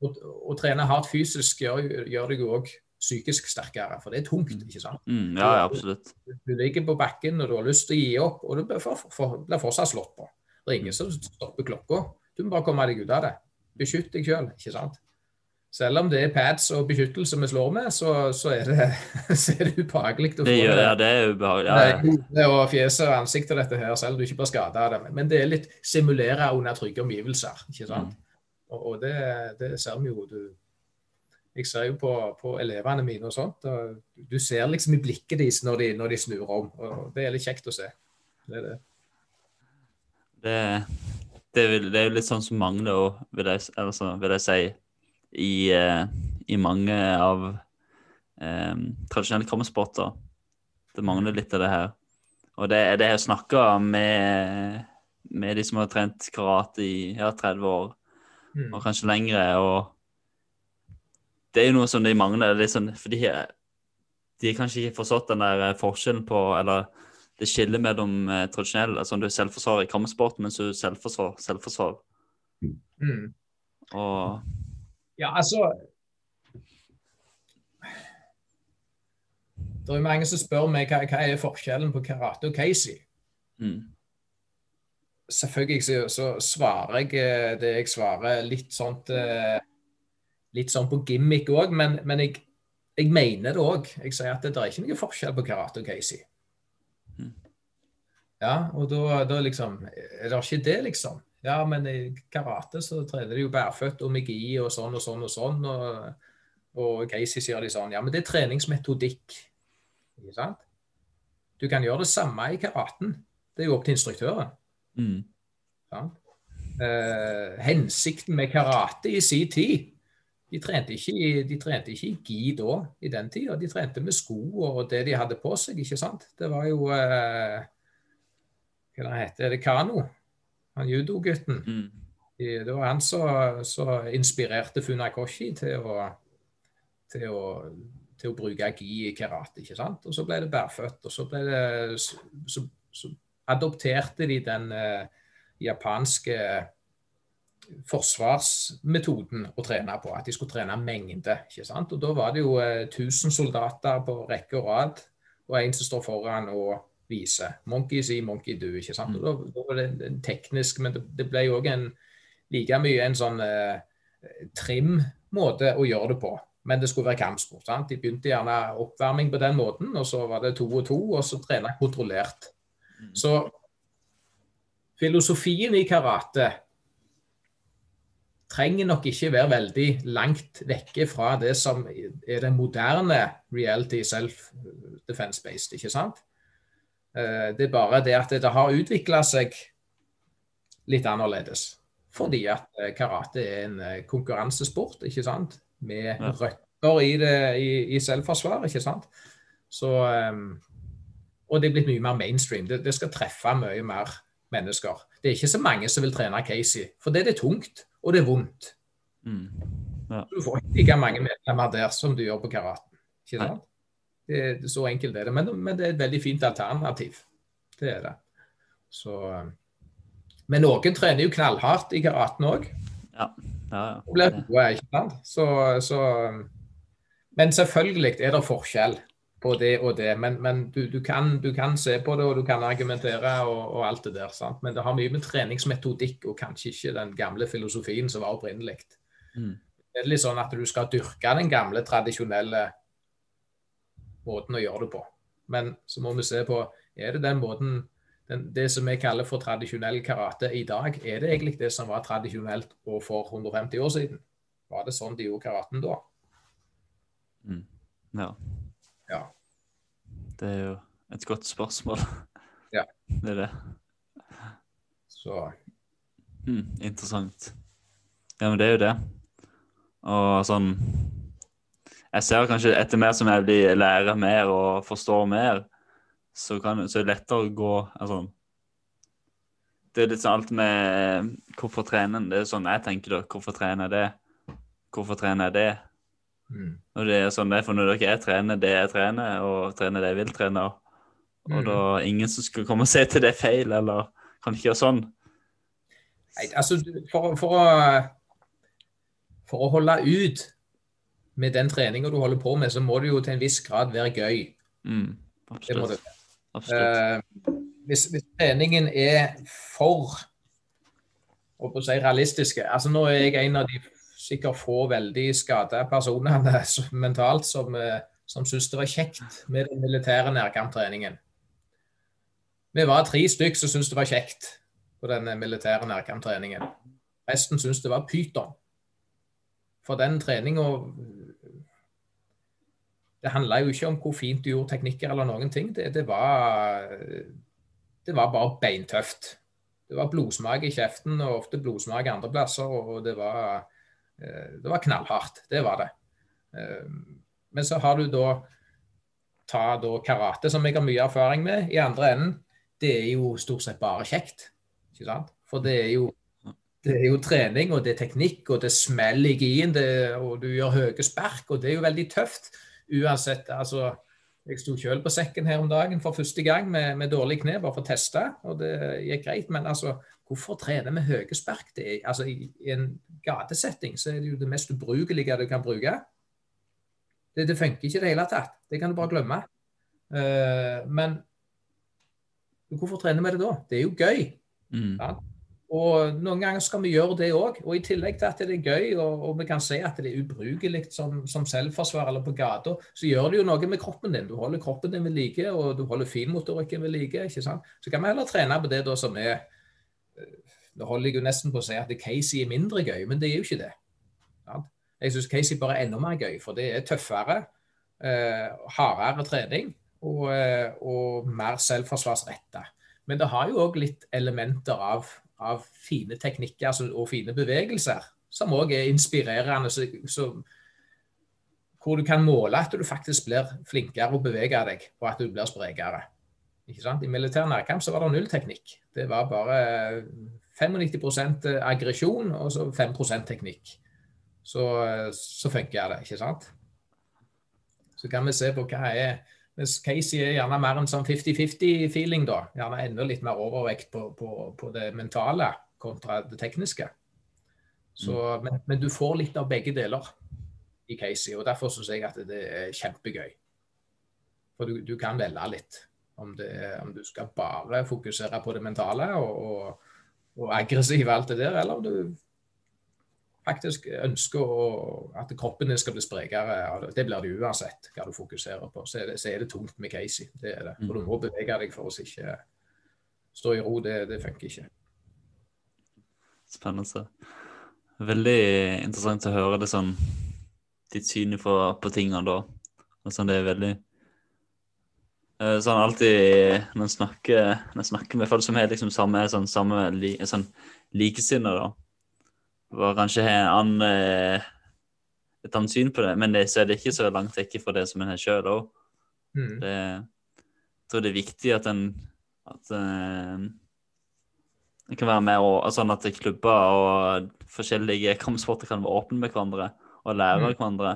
Å trene hardt fysisk gjør, gjør deg òg psykisk sterkere, for det er tungt. Mm. ikke sant? Mm, ja, absolutt. Du, du, ligger på bakken og du har lyst til å gi opp, og du blir, for, for, blir fortsatt slått på. Det er ingen som stopper klokka. Du må bare komme deg ut av det. Beskytt deg sjøl, ikke sant. Selv om det er pads og beskyttelse vi slår med, så, så, er, det, så er, det, ubehagelig å få det. Gjør, ja, det er ubehagelig. Ja, ja. Det og fjeset og ansiktet dette her, selv om du ikke blir skada av det. Men det er litt simulere under trygge omgivelser, ikke sant. Mm. Og, og det, det, ser vi jo. Du, jeg ser jo på, på, elevene mine og sånt, og du ser liksom i blikket deres når de, når de snur om. og Det er litt kjekt å se. Det er det. Det, det, det er jo litt sånn som mangler òg, vil, altså, vil, jeg si, i, uh, i mange av eh, tradisjonelle kampsporter. Det mangler litt av det her. Og det det jeg snakka med, med de som har trent karate i ja, 30 år, Mm. og kanskje lengre. Og det er jo noe som de mangler. Litt sånn, for de, de har kanskje ikke forstått den der eh, forskjellen på Eller det skillet mellom eh, tradisjonell altså du er selvforsvar i kampsport, mens du er selvforsvar, selvforsvar. Mm. Og Ja, altså Det er mange som spør meg hva, hva er forskjellen på karate og Casey. mm, Selvfølgelig så, så svarer jeg eh, det jeg svarer litt sånt eh, Litt sånn på gimmick òg, men, men jeg, jeg mener det òg. Jeg sier at det er ikke noe forskjell på karate og Casey. Mm. Ja, og da, da liksom Er det ikke det, liksom? Ja, men i karate så trener de jo bærføtt og magi og sånn og sånn og sånn. Og, og Casey sier de sånn Ja, men det er treningsmetodikk. Ikke sant? Du kan gjøre det samme i karaten. Det er jo opp til instruktøren. mm, Ja. Eh, hensikten med karate i sin tid de trente, ikke, i- de trente ikke i gi da, i den tida. De trente med sko og det de hadde på seg, ikke sant. Det var jo eh, Hva det heter Er det Kano? Han judogutten. mm, Det var han som inspirerte Funakoshi til å, til å til å bruke gi i karate. ikke sant? Og Så ble det bærføtt. og Så, det, så, så, så adopterte de den eh, japanske forsvarsmetoden å trene på. At de skulle trene mengde. ikke sant? Og Da var det jo eh, 1000 soldater på rekke og rad, og en som står foran og viser. Monkey see, monkey do. ikke sant? Og Da, da var det en teknisk, men det, det ble jo òg like mye en sånn eh, trim-måte å gjøre det på. Men det skulle være kampsport. sant? De begynte gjerne oppvarming på den måten, og så var det to og to, og så trene kontrollert. Så filosofien i karate trenger nok ikke være veldig langt vekke fra det som er den moderne reality self-defense-based, ikke sant? Eh, Det er bare det at det har utvikla seg litt annerledes. Fordi at eh, karate er en eh, konkurransesport, ikke sant? Med Ja. røtter i, det, i, i selvforsvar, ikke sant? Så ehm, Og det er blitt mye mer mainstream. Det, det skal treffe mye mer mennesker. Det er ikke så mange som vil trene Casey, for det er det tungt, og det er vondt. mm. Du får ikke like mange medlemmer der som du gjør på karaten. Ikke sant? Det, er, så enkelt er det. Men, men det er et veldig fint alternativ. Det er det. Så, eh, men noen trener jo knallhardt i karaten òg. Ja, ja. Ja. gode, ikke sant? Så, så, men selvfølgelig er det forskjell på det og det. Men, men du, du, kan, du kan se på det, og du kan argumentere og, og alt det der. sant? Men det har mye med treningsmetodikk og kanskje ikke den gamle filosofien som var opprinnelig. Mm. Det er litt sånn at du skal dyrke den gamle, tradisjonelle måten å gjøre det på. Men så må vi se på er det den måten den, Det som vi kaller for tradisjonell karate i dag, er det egentlig det som var tradisjonelt og for 150 år siden? Var det sånn de gjorde karaten da? Mm. ja. Ja. Det er jo et godt spørsmål. Ja. Det er det. Så hmm, interessant. Ja, men det er jo det. Og sånn Jeg ser kanskje etter mer som jeg blir lærer mer og forstår mer, så, kan, så er det lettere å gå altså, Det er litt sånn alt med hvorfor trener en? Det er sånn jeg tenker da. Hvorfor trener jeg det? Hvorfor trener jeg det? Mm. Og det er sånn det er for når dere jeg trener det jeg trener, og trener det jeg vil trene. Og Mm. da ingen som skal komme og se til det er feil, eller kan ikke gjøre sånn. Nei, altså, for, for, å, for å holde ut med den treninga du holder på med, så må det jo til en viss grad være gøy. Mm, Det må det. absolutt. absolutt. Eh, hvis, hvis treningen er for å si, realistiske altså Nå er jeg en av de sikkert få veldig skada personene mentalt som, eh, som syntes det var kjekt med den militære nærkamptreningen. Vi var tre stykk som syntes det var kjekt på den militære nærkamptreningen. Resten syntes det var pyton. For den treninga Det handla jo ikke om hvor fint du gjorde teknikker eller noen ting. Det, det, var, det var bare beintøft. Det var blodsmak i kjeften og ofte blodsmak andreplasser, og det var, eh, det var knallhardt. Det var det. Eh, Men så har du da ta da karate, som jeg har mye erfaring med, i andre enden. Det er jo stort sett bare kjekt. ikke sant? For det er jo, det er jo trening, og det er teknikk, og det smeller i gien, og du gjør høye spark, og det er jo veldig tøft. Uansett, altså Jeg sto selv på sekken her om dagen for første gang med, med dårlig kne, bare for å teste, og det gikk greit. Men altså, hvorfor trener med høye spark? Det er, altså, I i en gatesetting så er det jo det mest ubrukelige du kan bruke. Det, det funker ikke i det hele tatt. Det kan du bare glemme. Uh, men hvorfor trene med det da? Det er jo gøy. Mm. Ja. Og noen ganger skal vi gjøre det òg. Og i tillegg til at det er gøy, og, og vi kan se at det er ubrukelig som, som selvforsvar eller på gata, så gjør det jo noe med kroppen din. Du holder kroppen din ved like, og du holder finmotorikken ved like. ikke sant? Så kan vi heller trene på det da som er Nå holder jeg jo nesten på å si at Casey er mindre gøy, men det er jo ikke det. Jeg syns Casey bare er enda mer gøy, for det er tøffere, eh, hardere trening og, eh, og mer selvforsvarsretta. Men det har jo òg litt elementer av, av fine teknikker altså, og fine bevegelser, som òg er inspirerende. Så, så, hvor du kan måle at du faktisk blir flinkere å bevege deg, og at du blir sprekere. I militær nærkamp så var det null teknikk. Det var bare 95 aggresjon og så 5% teknikk. Så, så funker det, ikke sant? Så kan vi se på hva er Hvis Casey er gjerne mer en sånn 50-50-feeling, da. Gjerne enda litt mer overvekt på, på, på det mentale kontra det tekniske. Så, men, men, du får litt av begge deler i Casey, og derfor syns jeg at det er kjempegøy. For du, du kan velge litt. Om, det, om, du skal bare fokusere på det mentale og, og, og aggressiv alt det der, eller om du faktisk ønsker å, at kroppen din skal bli sprekere. Det blir det uansett hva du fokuserer på. Så er det, så er det tungt med Casey. Det er det. For du må bevege deg for å ikke stå i ro. Det, det funker ikke. Spennende. Veldig interessant å høre det sånn ditt syn på, på tingene da. Og sånn, det er veldig Sånn alltid når han snakker, når han snakker med folk som er liksom samme, sånn, samme sånn, likesinnede, da og kanskje har annen, eh, et annet syn på det, men det, så er det ikke så langt vekk fra det som en har sjøl òg. Mm. Jeg tror det er viktig at en at uh, en kan være med og, sånn at klubber og forskjellige kampsporter kan være åpne med hverandre og lære av Mm. hverandre.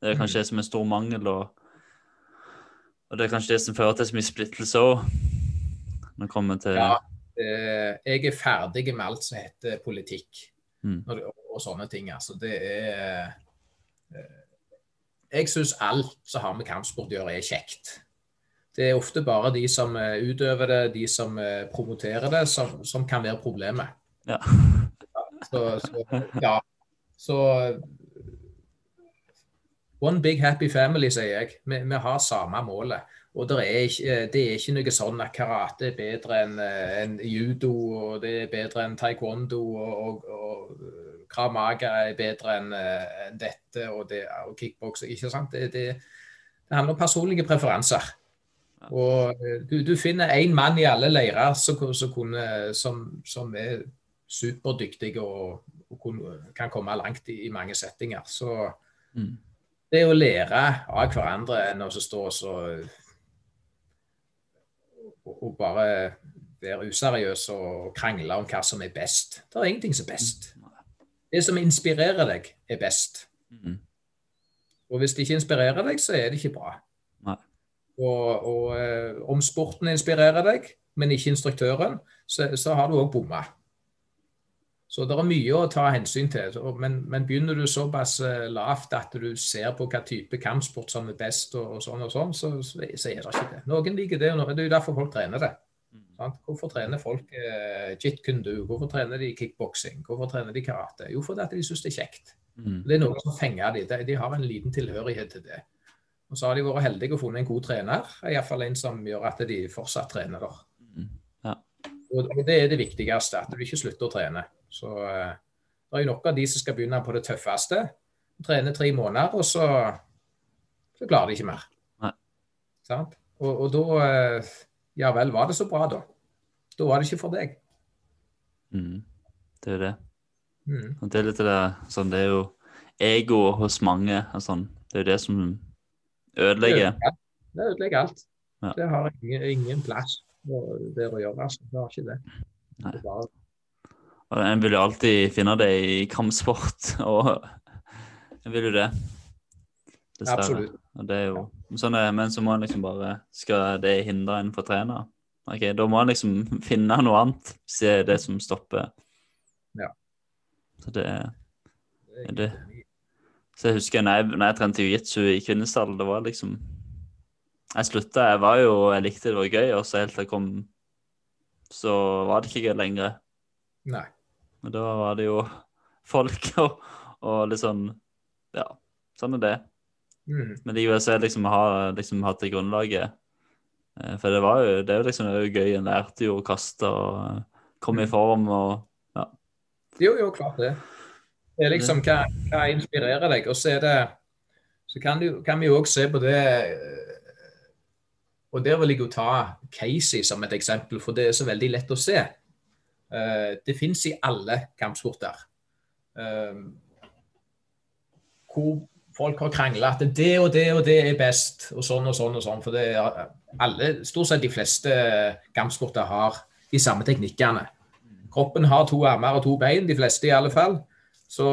Det er kanskje det som er stor mangel, og, og det er kanskje det som fører til så mye splittelse òg. Når det kommer til Ja, eh, jeg er ferdig med alt som heter politikk. Mm. Og sånne ting. Altså, det er eh, Jeg syns alt som har med kampsport å gjøre, er kjekt. Det er ofte bare de som eh, utøver det, de som promoterer det, som, som kan være problemet. Ja. Så, så, ja. Så One big happy family, sier jeg. Vi, vi har samme målet. Og det er, ikke, det er ikke noe sånn at karate er bedre enn en judo, og det er bedre enn taekwondo, og, og, og kramaga er bedre enn en dette, og, det, og kickboksing. Ikke sant? Det, det, det handler om personlige preferanser. Og du, du finner én mann i alle leirer som, som, som, som er superdyktig og, og kan komme langt i, i mange settinger. Så mm. Det å lære av hverandre enn å stå og så og bare være useriøs og krangle om hva som er best. Det er ingenting som er best. Det som inspirerer deg, er best. Mm. Og hvis det ikke inspirerer deg, så er det ikke bra. Nei. Og, og om sporten inspirerer deg, men ikke instruktøren, så, så har du òg bomma. Så det er mye å ta hensyn til. Men, men, begynner du såpass lavt at du ser på hva type kampsport som er best, og, og sånn og sånn, så, så, er det ikke det. Noen liker det, og det er jo derfor folk trener det. Sant? Hvorfor trener folk eh, jit kundu? Hvorfor trener de kickboksing? Hvorfor trener de karate? Jo, fordi de syns det er kjekt. Mm. Det er noe som fenger. De, de har en liten tilhørighet til det. Og så har de vært heldige og funnet en god trener, iallfall en som gjør at de fortsatt trener der. Og, det er det viktigste, at du ikke slutter å trene. Så uh, det er jo nok av de som skal begynne på det tøffeste. Trene tre måneder, og så, så klarer de ikke mer. Og, og, da uh, Ja vel, var det så bra, da? Da var det ikke for deg. Mm. Det er jo det. Mm. Og det er litt det sånn, Det er jo ego hos mange. sånn. Det er jo det som ødelegger. Det ødelegger alt. Ja. Det har ingen, ingen plass det å gjøre. Altså. Det har ikke det. Nei. bare, Og en vil jo alltid finne det i kampsport, og en vil jo det. Dessverre. absolutt. Og det er jo sånn er, Men så må en liksom bare Skal det hindre en for å trene? Ok, Da må en liksom finne noe annet, se det som stopper. Ja. Så det er Det Så jeg husker når jeg, når jeg trente jiu-jitsu i Kvinesdal, det var liksom Jeg slutta, jeg var jo Jeg likte det var gøy, og så helt til jeg kom Så var det ikke gøy lenger. Nei. Men da var det jo folk og, og litt sånn Ja, sånn er det. Mm. Men likevel så det liksom har liksom hatt det grunnlaget. Eh, For det var jo det er jo liksom det er jo gøy. En lærte jo å kaste og eh, komme i form og Jo, jo, klart det. Det er liksom hva, hva inspirerer deg. Og så det Så kan, du, kan vi jo òg se på det eh, Og der vil jeg jo ta Casey som et eksempel, for det er så veldig lett å se. Eh, Det fins i alle kampsporter. Eh, Hvor folk har krangla at det og det og det er best, og sånn og sånn og sånn. For det er alle, stort sett de fleste kampsporter har de samme teknikkene. Kroppen har to armer og to bein, de fleste i alle fall. Så,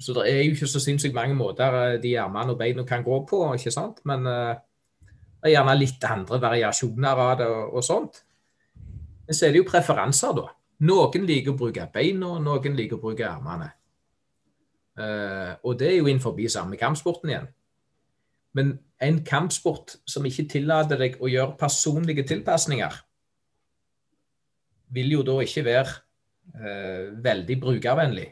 så det er jo ikke så sinnssykt mange måter eh, de armene og beina kan gå på, ikke sant. Men eh, er gjerne litt andre variasjoner av det og, og sånt. Men så er det jo preferanser, da. Noen liker å bruke beina, noen liker å bruke armene. Uh, og det er jo innenfor samme kampsporten igjen. Men en kampsport som ikke tillater deg å gjøre personlige tilpasninger, vil jo da ikke være uh, veldig brukervennlig.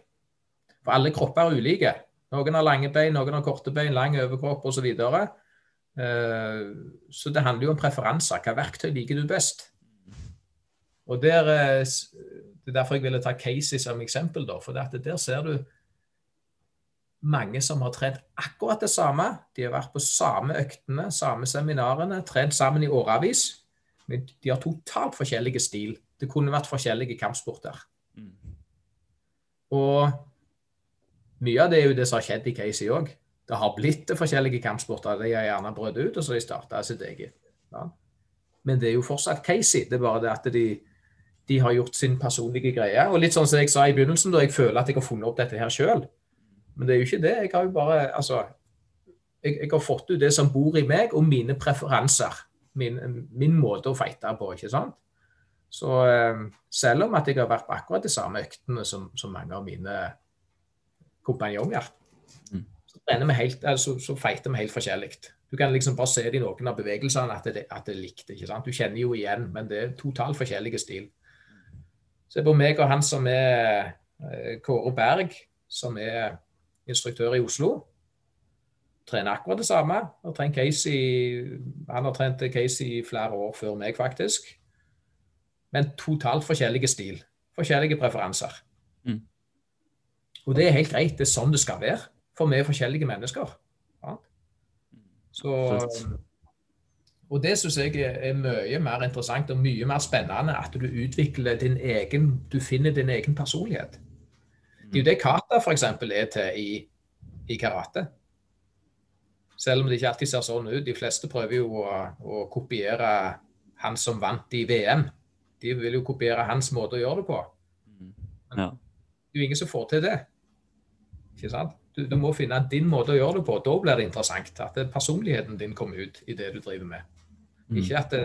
For alle kropper er ulike. Noen har lange bein, noen har korte bein, lang overkropp osv. Så, videre. eh, så det handler jo om preferanser. Hva verktøy liker du best? Og der, eh, Det er derfor jeg ville ta Casey som eksempel. da, for der ser du mange som har trent akkurat det samme. De har vært på samme øktene, samme seminarene, trent sammen i årevis. Men de har totalt forskjellige stil. Det kunne vært forskjellige kampsporter. Mm. Og mye av det er jo det som har skjedd i Casey òg. Det har blitt til forskjellige kampsporter. De har gjerne brutt ut, og så har de starta sitt eget. Ja. Men det er jo fortsatt Casey. Det er bare det at de, de har gjort sin personlige greie. Og litt sånn som jeg sa i begynnelsen, da jeg føler at jeg har funnet opp dette her sjøl. Men det er jo ikke det. Jeg har jo bare Altså, jeg, jeg har fått ut det som bor i meg, og mine preferanser. Min, min måte å fighte på, ikke sant. Så eh, selv om at jeg har vært på akkurat de samme øktene som, som mange av mine kompanjonger, Mm. Trener vi helt, altså, så feiter vi helt forskjellig. Du kan liksom bare se det i noen av bevegelsene at det, at det er likt. ikke sant? Du kjenner jo igjen, men det er totalt forskjellige stil. Se på meg og han som er eh, Kåre Berg, som er instruktør i Oslo. Trener akkurat det samme. Har Casey, han har trent Casey i flere år før meg, faktisk. Men totalt forskjellige stil. Forskjellige preferanser. Mm. Og det er helt greit. Det er sånn det skal være. For vi er forskjellige mennesker. Ja. Så, og det syns jeg er mye mer interessant og mye mer spennende. At du utvikler din egen Du finner din egen personlighet. Det er jo det kata f.eks. er til i, i karate. Selv om det ikke alltid ser sånn ut. De fleste prøver jo å, å kopiere han som vant i VM. De vil jo kopiere hans måte å gjøre det på. Ja. Det er jo ingen som får til det. Ikke sant? Du, du må finne din måte å gjøre det på. Da blir det interessant. At det, personligheten din kommer ut i det du driver med. Mm. Ikke at,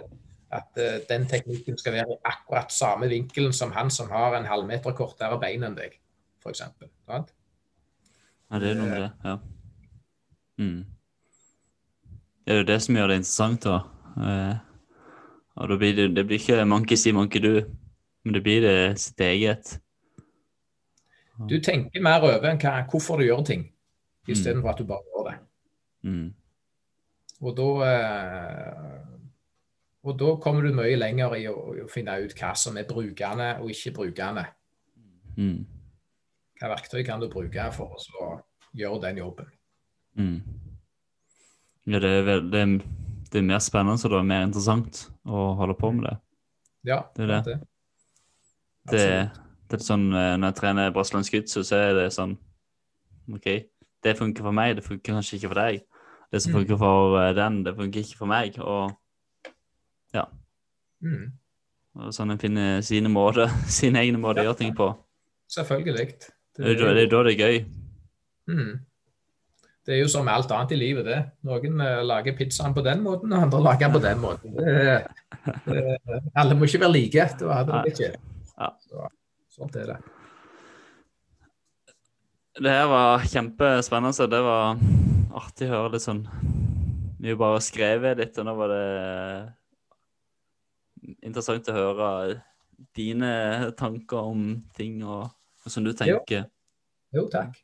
at eh, den teknikken skal være i akkurat samme vinkelen som han som har en halvmeter kortere bein enn deg, f.eks. ja, det er noe med det. Ja. Mm. Det er jo det som gjør det interessant, da. Eh, og da blir det, det blir ikke monkey see, monkey do, men det blir det sitt eget. Du tenker mer over enn hva, hvorfor du gjør ting, istedenfor at du bare gjør det. Mm. Og da, eh, og da kommer du mye lenger i å, å finne ut hva som er brukende og ikke brukende. Mm. Hva verktøy kan du bruke for å gjøre den jobben. Mm. Ja, det er, veld, det, er, det er mer spennende og det er mer interessant å holde på med det. Ja, Det er det. det. Det, er sånn, eh, Når jeg trener brasiliansk jiu så er det sånn OK, det funker for meg, det funker kanskje ikke for deg. det som funker for eh, den, det funker ikke for meg. Og, Mm. og sånn en finner sine måter, sine egne måter å gjøre ting på. Selvfølgelig. Det er det er, da det er gøy. Mm. Det er jo som alt annet i livet, det. Noen eh, lager pizzaen på den måten, og andre lager den på den måten. Det, det, alle må ikke være like. Det var det ikke. Ja. Så, sånt er det. Det her var kjempespennende. Det var artig å høre litt sånn Vi bare skrev litt, og nå var det interessant å høre dine tanker om ting og hvordan du tenker. Jo, takk.